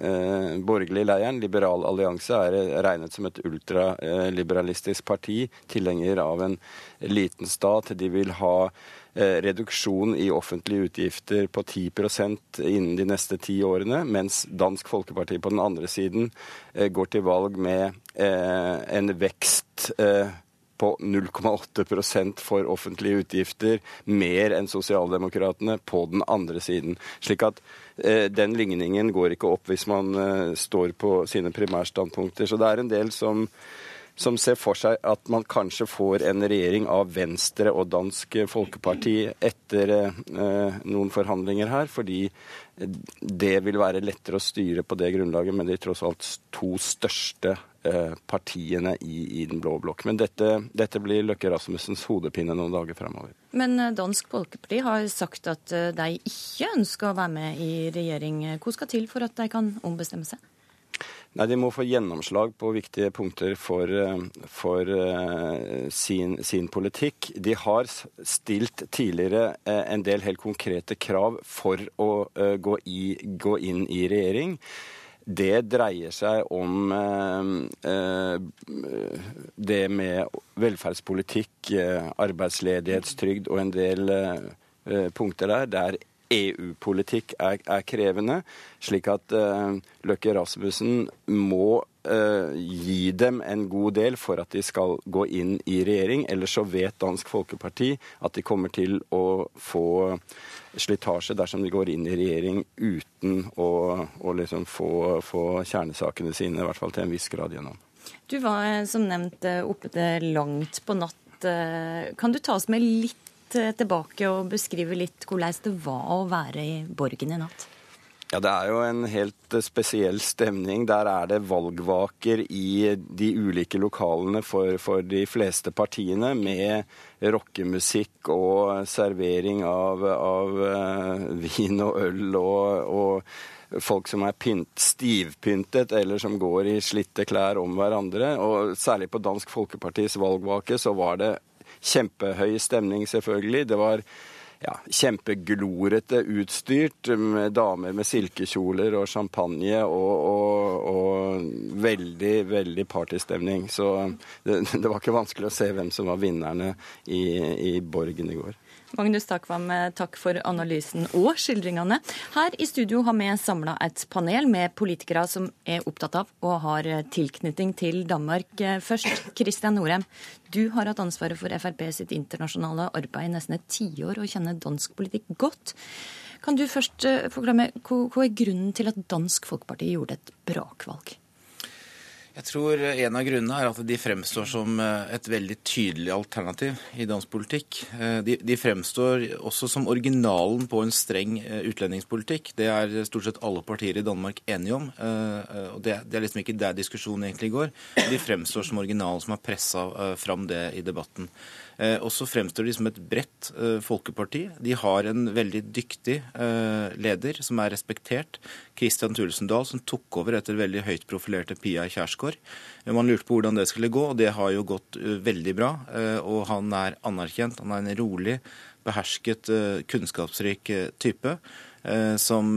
borgerlige leiren. Liberal allianse er regnet som et ultraliberalistisk parti, tilhenger av en liten stat. De vil ha reduksjon i offentlige utgifter på 10% innen de neste ti årene, mens Dansk Folkeparti på den andre siden går til valg med en vekst på 0,8% for offentlige utgifter, mer enn sosialdemokratene på den andre siden. Slik at eh, den ligningen går ikke opp hvis man eh, står på sine primærstandpunkter. Så det er en del som som ser for seg at man kanskje får en regjering av Venstre og Dansk Folkeparti etter eh, noen forhandlinger her, fordi det vil være lettere å styre på det grunnlaget med de tross alt to største eh, partiene i, i, den blå blokk. Men dette, dette blir Løkke Rasmussens hodepine noen dager fremover. Men eh, Dansk Folkeparti har sagt at de ikke ønsker å være med i regjering. Hva skal til for at de kan ombestemme seg? Nei, De må få gjennomslag på viktige punkter for, eh, for uh, sin, sin, politikk. De har stilt tidligere uh, en del helt konkrete krav for å gå, i, gå, inn i regjering. Det dreier seg om det med velferdspolitikk, arbeidsledighetstrygd og en del punkter der. Det er EU-politikk er, er, krevende, slik at uh, Løkke Rasmussen må uh, gi dem en god del for at de skal gå inn i regjering. Ellers så vet Dansk Folkeparti at de kommer til å få slitasje dersom de går inn i regjering uten å, å liksom få, få kjernesakene sine, i hvert fall til en viss grad, gjennom. Du var eh, som nevnt oppe til langt på natt. Kan du ta oss med litt tilbake og beskrive litt hvordan det var å være i Borgen i natt? Ja, Det er jo en helt spesiell stemning. Der er det valgvaker i de ulike lokalene for, for de fleste partiene, med rockemusikk og servering av, av uh, vin og øl og, og folk som er pynt, stivpyntet eller som går i slitte klær om hverandre. Og særlig på Dansk Folkepartis valgvake så var det kjempehøy stemning, selvfølgelig. Det var ja, kjempeglorete utstyrt, med damer med silkekjoler og champagne og, og, og veldig, veldig partystemning. Så det, det, var ikke vanskelig å se hvem som var vinnerne i, i Borgen i går. Magnus Takvam, takk for analysen og skildringene. Her i studio har vi samla et panel med politikere som er opptatt av og har tilknytning til Danmark. Først, Kristian Norheim. Du har hatt ansvaret for Frp sitt internasjonale arbeid i nesten et tiår og kjenner dansk politikk godt. Kan du først eh, forklare meg, hva er grunnen til at Dansk Folkeparti gjorde et brakvalg? Jeg tror en av grunnene er at de fremstår som eh, et veldig tydelig alternativ i dansk politikk. Eh, de, fremstår også som originalen på en streng eh, utlendingspolitikk. Det er stort sett alle partier i Danmark enige om. og Det, er liksom ikke der diskusjonen egentlig går. De fremstår som originalen som har pressa fram det i debatten. Og så fremstår de som et bredt folkeparti. De har en veldig dyktig leder som er respektert, Christian Thulesen Dahl, som tok over etter veldig høyt profilerte Pia Kjærsgaard. Man lurte på hvordan det skulle gå, og det har jo gått veldig bra. Og han er anerkjent. Han er en rolig, behersket, kunnskapsrik type. Som,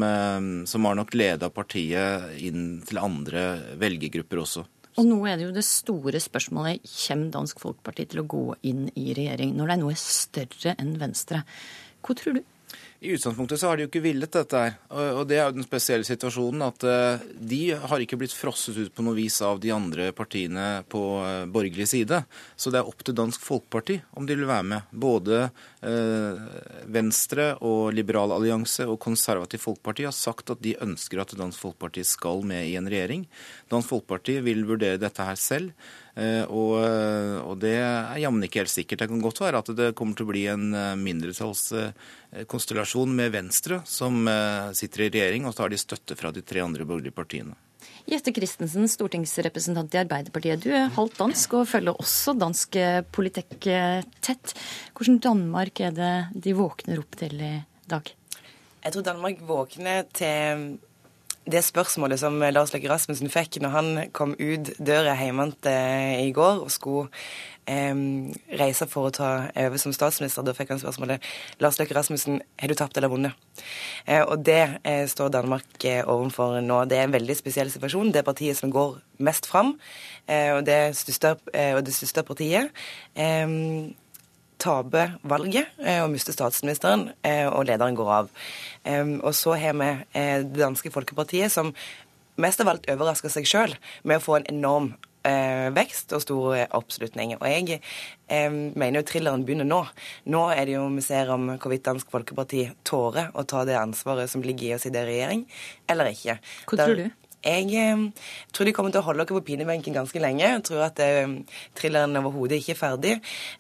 som har nok leda partiet inn til andre velgergrupper også. Og nå er det jo det store spørsmålet kommer Dansk Folkeparti til å gå inn i regjering, når de nå er større enn Venstre. Hva tror du? I utgangspunktet så har de jo ikke villet dette her. Og det er jo den spesielle situasjonen at eh, de har ikke blitt frosset ut på noe vis av de andre partiene på eh, borgerlig side. Så det er opp til Dansk Folkeparti om de vil være med. Både eh, Venstre og Liberal allianse og Konservativ Folkeparti har sagt at de ønsker at Dansk Folkeparti skal med i en regjering. Dansk Folkeparti vil vurdere dette her selv. Eh, og, eh, og, det er jammen ikke helt sikkert. Det kan godt være at det kommer til å bli en eh, mindretallskonstellasjon med Venstre som sitter i regjering, og så har de støtte fra de tre andre borgerlige partiene. Jette Christensen, stortingsrepresentant i Arbeiderpartiet. Du er halvt dansk og følger også dansk politikk tett. Hvordan Danmark er det de våkner opp til i dag? Jeg tror Danmark våkner til det spørsmålet som Lars Løkke Rasmussen fikk når han kom ut døra hjemme i går og skulle eh, reise for å ta over som statsminister, da fikk han spørsmålet Lars Løkke Rasmussen, har du tapt eller vunnet? Eh, og det eh, står Danmark eh, overfor nå. Det er en veldig spesiell situasjon. Det er partiet som går mest fram, eh, og det største, eh, og det største partiet taper valget eh, og mister statsministeren, eh, og lederen går av. Og så har vi eh, det danske Folkepartiet, som mest av alt overrasker seg sjøl med å få en enorm vekst og stor oppslutning. Og jeg eh, mener jo thrilleren begynner nå. Nå er det jo vi ser om hvorvidt Dansk Folkeparti tårer å ta det ansvaret som ligger i å sitte i regjering, eller ikke. Hva tror du? Jeg tror de kommer til å holde dere på pinebenken ganske lenge. Jeg tror at eh, thrilleren overhodet ikke er ferdig.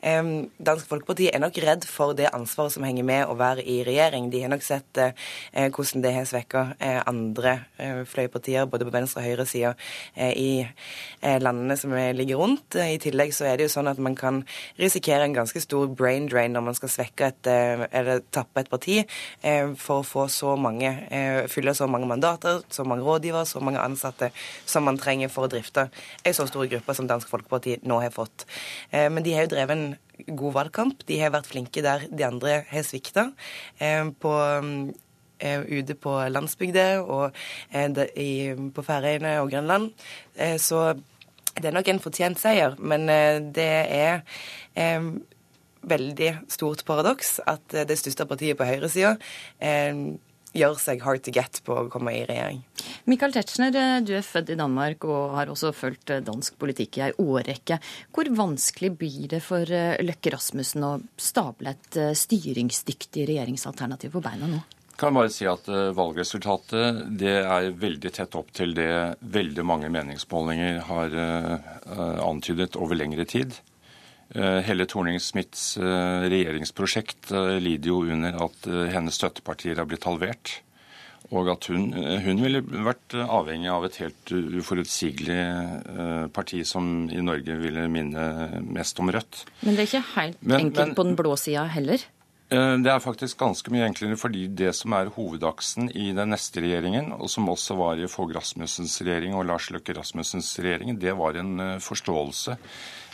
Dansk Folkeparti er nok redd for det ansvaret som henger med å være i regjering. De har nok sett eh, eh hvordan det har svekka eh, andre fløypartier, både på venstre og høyre side i landene som ligger rundt. I tillegg så er det jo sånn at man kan risikere en ganske stor brain drain når man skal svekke et, eller tappe et parti for å få så mange, fylle så mange mandater, så mange rådgivere, så mange mange ansatte som man trenger for å drifte ei så stor gruppe som Dansk Folkeparti nå har fått. Eh, men de har jo drevet en god valgkamp. De har vært flinke der de andre har svikta. På ute på landsbygda og på Færøyene og Grønland. Så det er nok en fortjent seier, men det er veldig stort paradoks at eh, det største partiet på høyresida eh, gjør seg hard to get på å komme i regjering. Michael Tetzschner, eh, du er født i Danmark og har også fulgt eh, dansk politikk i ei årrekke. Hvor vanskelig blir det for Løkke Rasmussen å stable et styringsdyktig regjeringsalternativ på beina nå? kan bare si at Valgresultatet det er veldig tett opp til det veldig mange meningsmålinger har antydet over lengre tid. Eh, hele Thorning-Smiths eh, regjeringsprosjekt eh, lider jo under at hennes støttepartier har blitt halvert. Og at hun, hun, ville vært avhengig av et helt uforutsigelig parti som i Norge ville minne mest om Rødt. Men det er ikke helt men, enkelt men, på den blå sida heller? Det er faktisk ganske mye enklere, fordi det som er hovedaksen i den neste regjeringen, og som også var i Fogh Rasmussens regjering og Lars Løkke Rasmussens regjering, det var en forståelse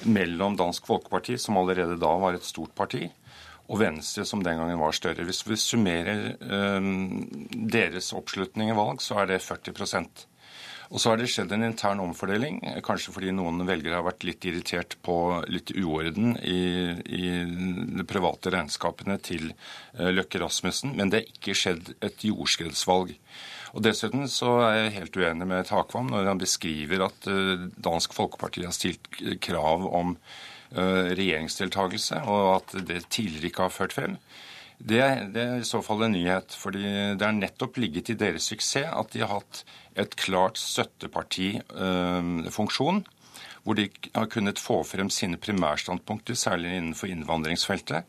mellom Dansk Folkeparti, som allerede da var et stort parti, og Venstre, som den gangen var større. Hvis vi summerer øh, deres oppslutning i valg, så er det 40 og så har det skjedd en intern omfordeling, kanskje fordi noen velgere har vært litt irritert på litt uorden i, i de private regnskapene til eh, Løkke Rasmussen. Men det har ikke skjedd et jordskredsvalg. Og Dessuten så er jeg helt uenig med Takvam når han beskriver at uh, Dansk Folkeparti har stilt krav om uh, regjeringsdeltakelse, og at det tidligere ikke har ført frem. Det, det, er i så fall en nyhet. fordi det er nettopp ligget i deres suksess at de har hatt et klart støttepartifunksjon. Uh, hvor de har kunnet få frem sine primærstandpunkter, særlig innenfor innvandringsfeltet.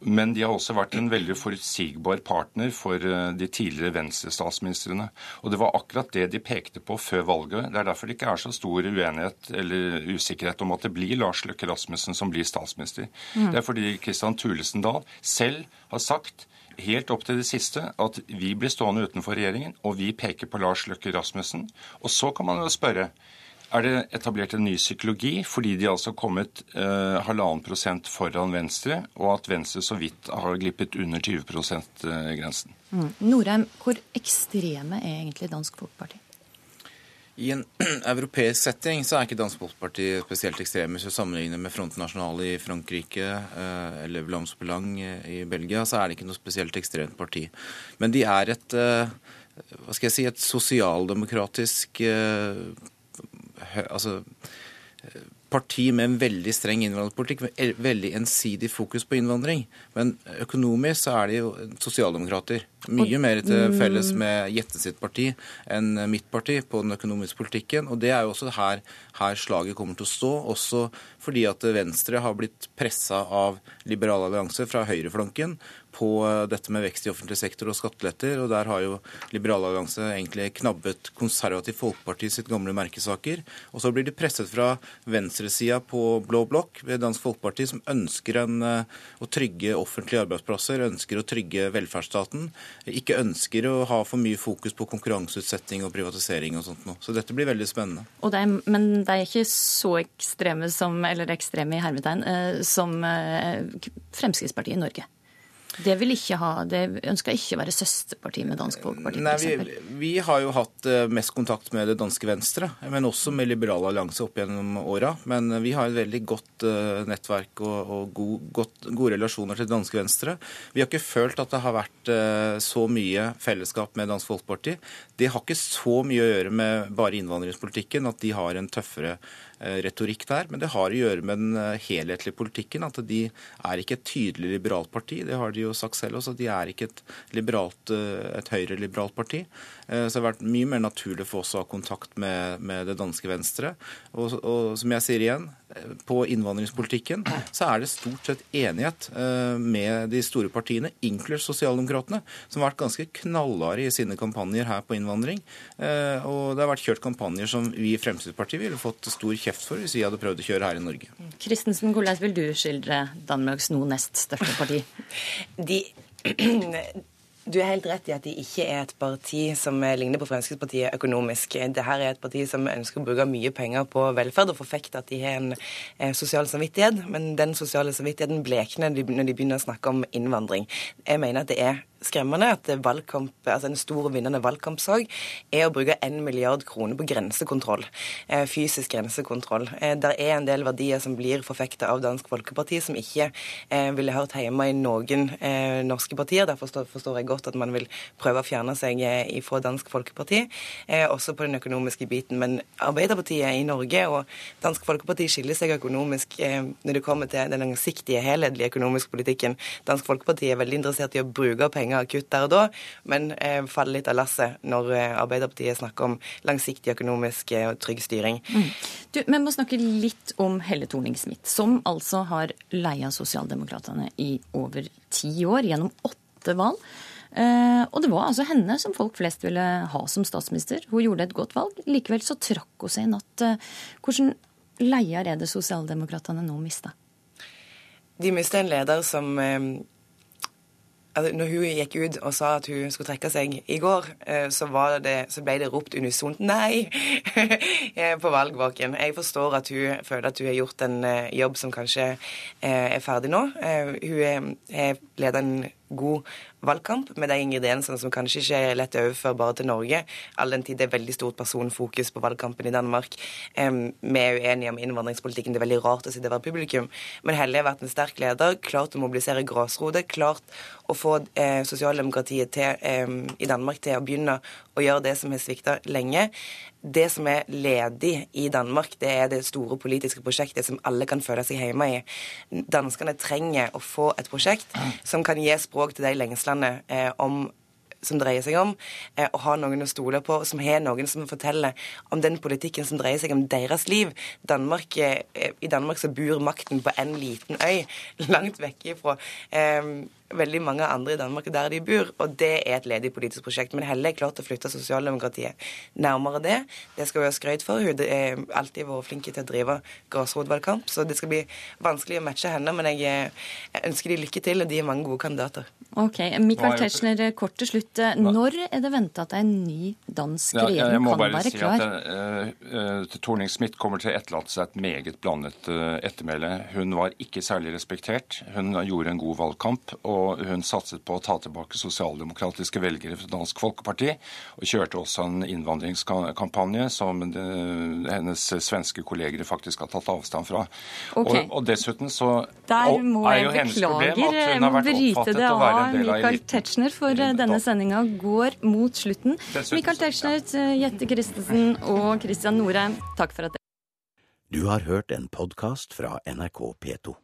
Men de har også vært en veldig forutsigbar partner for eh, de tidligere Venstre-statsministrene. Og det var akkurat det de pekte på før valget. Det er derfor det ikke er så stor uenighet eller usikkerhet om at det blir Lars Løkke Rasmussen som blir statsminister. Mm. Det er fordi Kristian Thulesen Dahl selv har sagt helt opp til det siste at vi blir stående utenfor regjeringen, og vi peker på Lars Løkke Rasmussen. Og så kan man jo spørre er det etablert en ny psykologi fordi de altså har kommet eh, halvannen prosent foran Venstre, og at Venstre så vidt har glippet under 20 %-grensen. Mm. Norheim, hvor ekstreme er egentlig Dansk Folkeparti? I en [clears throat] europeisk setting så er ikke Dansk Folkeparti spesielt ekstreme. Hvis du sammenligner med Front National i Frankrike eh, eller Vlaams Belang i Belgia, så er det ikke noe spesielt ekstremt parti. Men de er et, eh, hva skal jeg si, et sosialdemokratisk altså, parti med en veldig streng innvandringspolitikk, med veldig ensidig fokus på innvandring. Men økonomisk så er de jo sosialdemokrater. Mye mer til felles med Jette sitt parti enn mitt parti på den økonomiske politikken. Og det er jo også her, her slaget kommer til å stå, også fordi at Venstre har blitt pressa av Liberal allianse fra høyreflanken på eh, dette med vekst i offentlig sektor og skatteletter. og Der har jo Liberal allianse egentlig knabbet Konservativ Folkeparti sitt gamle merkesaker. Og så blir de presset fra venstresida på blå blokk ved Dansk Folkeparti, som ønsker en, eh, å trygge offentlige arbeidsplasser, ønsker å trygge velferdsstaten. Ikke ønsker å ha for mye fokus på konkurranseutsetting og privatisering og sånt noe. Så dette blir veldig spennende. Det er, men det er ikke så ekstreme som, eller ekstreme i hermetegn, eh, som Fremskrittspartiet i Norge? Det vil ikke ha, det ønsker ikke å være søsterparti med Dansk Folkeparti? Nei, vi, vi, har jo hatt eh, mest kontakt med det danske Venstre, men også med Liberal allianse opp gjennom åra. Men vi har et veldig godt uh, nettverk og, og god, godt, gode relasjoner til det danske Venstre. Vi har ikke følt at det har vært så mye fellesskap med Dansk Folkeparti. Det har ikke så mye å gjøre med bare innvandringspolitikken at de har en tøffere Eh, retorikk der, men det har å gjøre med den eh, helhetlige politikken. At de er ikke et tydelig liberalt parti. Det har de jo sagt selv også. De er ikke et, liberalt, eh, et høyreliberalt parti. Så det har vært mye mer naturlig for oss å ha kontakt med, med det danske Venstre. Og, og, som jeg sier igjen, på innvandringspolitikken så er det stort sett enighet med de store partiene, inkludert Sosialdemokratene, som har vært ganske knallharde i sine kampanjer her på innvandring. Og det har vært kjørt kampanjer som vi i Fremskrittspartiet ville fått stor kjeft kjeft for hvis vi hadde prøvd å kjøre her i Norge. Kristensen, hvordan vil du skildre Danmarks nå nest største parti? [clears throat] De Du er helt rett i at de ikke er et parti som ligner på Fremskrittspartiet økonomisk. Dette er et parti som ønsker å bruke mye penger på velferd og forfekte at de har en eh, sosial samvittighet, men den sosiale samvittigheten blekner når de begynner å snakke om innvandring. Jeg mener at det er skremmende at valgkamp, altså en stor vinnende valgkampsak er å bruke 1 milliard kroner på grensekontroll. Eh, fysisk grensekontroll. Eh, der er en del verdier som blir forfekta av Dansk Folkeparti, som ikke eh, ville hørt hjemme i noen norske partier. Derfor forstår jeg godt at man vil prøve å fjerne seg fra Dansk Folkeparti, også på den økonomiske biten. Men Arbeiderpartiet i Norge og Dansk Folkeparti skiller seg økonomisk når det kommer til den langsiktige, helhetlige økonomiske politikken. Dansk Folkeparti er veldig interessert i å bruke penger penger akutt der og da, men eh, faller litt av lasset når eh, Arbeiderpartiet snakker om langsiktig økonomisk og eh, trygg styring. Mm. Du, Vi må snakke litt om Helle Thorning-Smith, som altså har leia Sosialdemokratene i over ti år, gjennom åtte valg. Uh, og det var altså henne som folk flest ville ha som statsminister. Hun gjorde et godt valg. Likevel så trakk hun seg i natt. Uh, hvordan leier er det Sosialdemokratene nå mista? De mista en leder som eh, altså, Når hun gikk ut og sa at hun skulle trekke seg i går, eh, så, det, så ble det ropt unisont 'nei' [laughs] på valgvaken. Jeg forstår at hun føler at hun har gjort en eh, jobb som kanskje eh, er ferdig nå. Hun har ledet en god valgkamp med de ingrediensene som kanskje ikke er lett overførbare til Norge, all den tid det er veldig stort personfokus på valgkampen i Danmark. vi er uenige om innvandringspolitikken, det er veldig rart å sitte var publikum. Men Helle har vært en sterk leder, klart å mobilisere grasrode, klart å få eh, sosialdemokratiet til, eh, i Danmark til å begynne å gjøre det som har svikta lenge. Det som er ledig i Danmark, det er det store politiske prosjektet som alle kan føle seg hjemme i. Danskene trenger å få et prosjekt som kan gi språk til de lengslene eh, om som dreier seg om, eh, og ha noen å stole på, som har noen som forteller om den politikken som dreier seg om deres liv. Danmark, eh, I Danmark så bor makten på en liten øy, langt vekk ifra eh, veldig mange andre i Danmark der de bor, og det er et ledig politisk prosjekt. Men Helle er klart å flytte sosialdemokratiet nærmere det. Det skal hun ha skryt for. Hun har alltid vært flink til å drive grasrotvalgkamp, så det skal bli vanskelig å matche henne. Men jeg, jeg ønsker de lykke til, og de er mange gode kandidater. Ok, Michael Tetzschner, kort til slutt. Når er det venta at en ny dansk regjering kan være klar? Jeg må bare si at uh, uh, Torning Smith kommer til å etterlate seg et meget blandet uh, ettermæle. Hun var ikke særlig respektert. Hun gjorde en god valgkamp. og og hun satset på å ta tilbake sosialdemokratiske velgere fra Dansk Folkeparti, og kjørte også en innvandringskampanje som hennes svenske kolleger faktisk har tatt avstand fra. Okay. Og, og, dessuten så Der må er jo hennes problem at hun har vært oppfattet å være en del av Michael Tetzschner, for denne sendinga går mot slutten. Dessuten, Michael Tetzschner, Jette Christensen og Christian Norheim, takk for at dere Du har hørt en podkast fra NRK P2.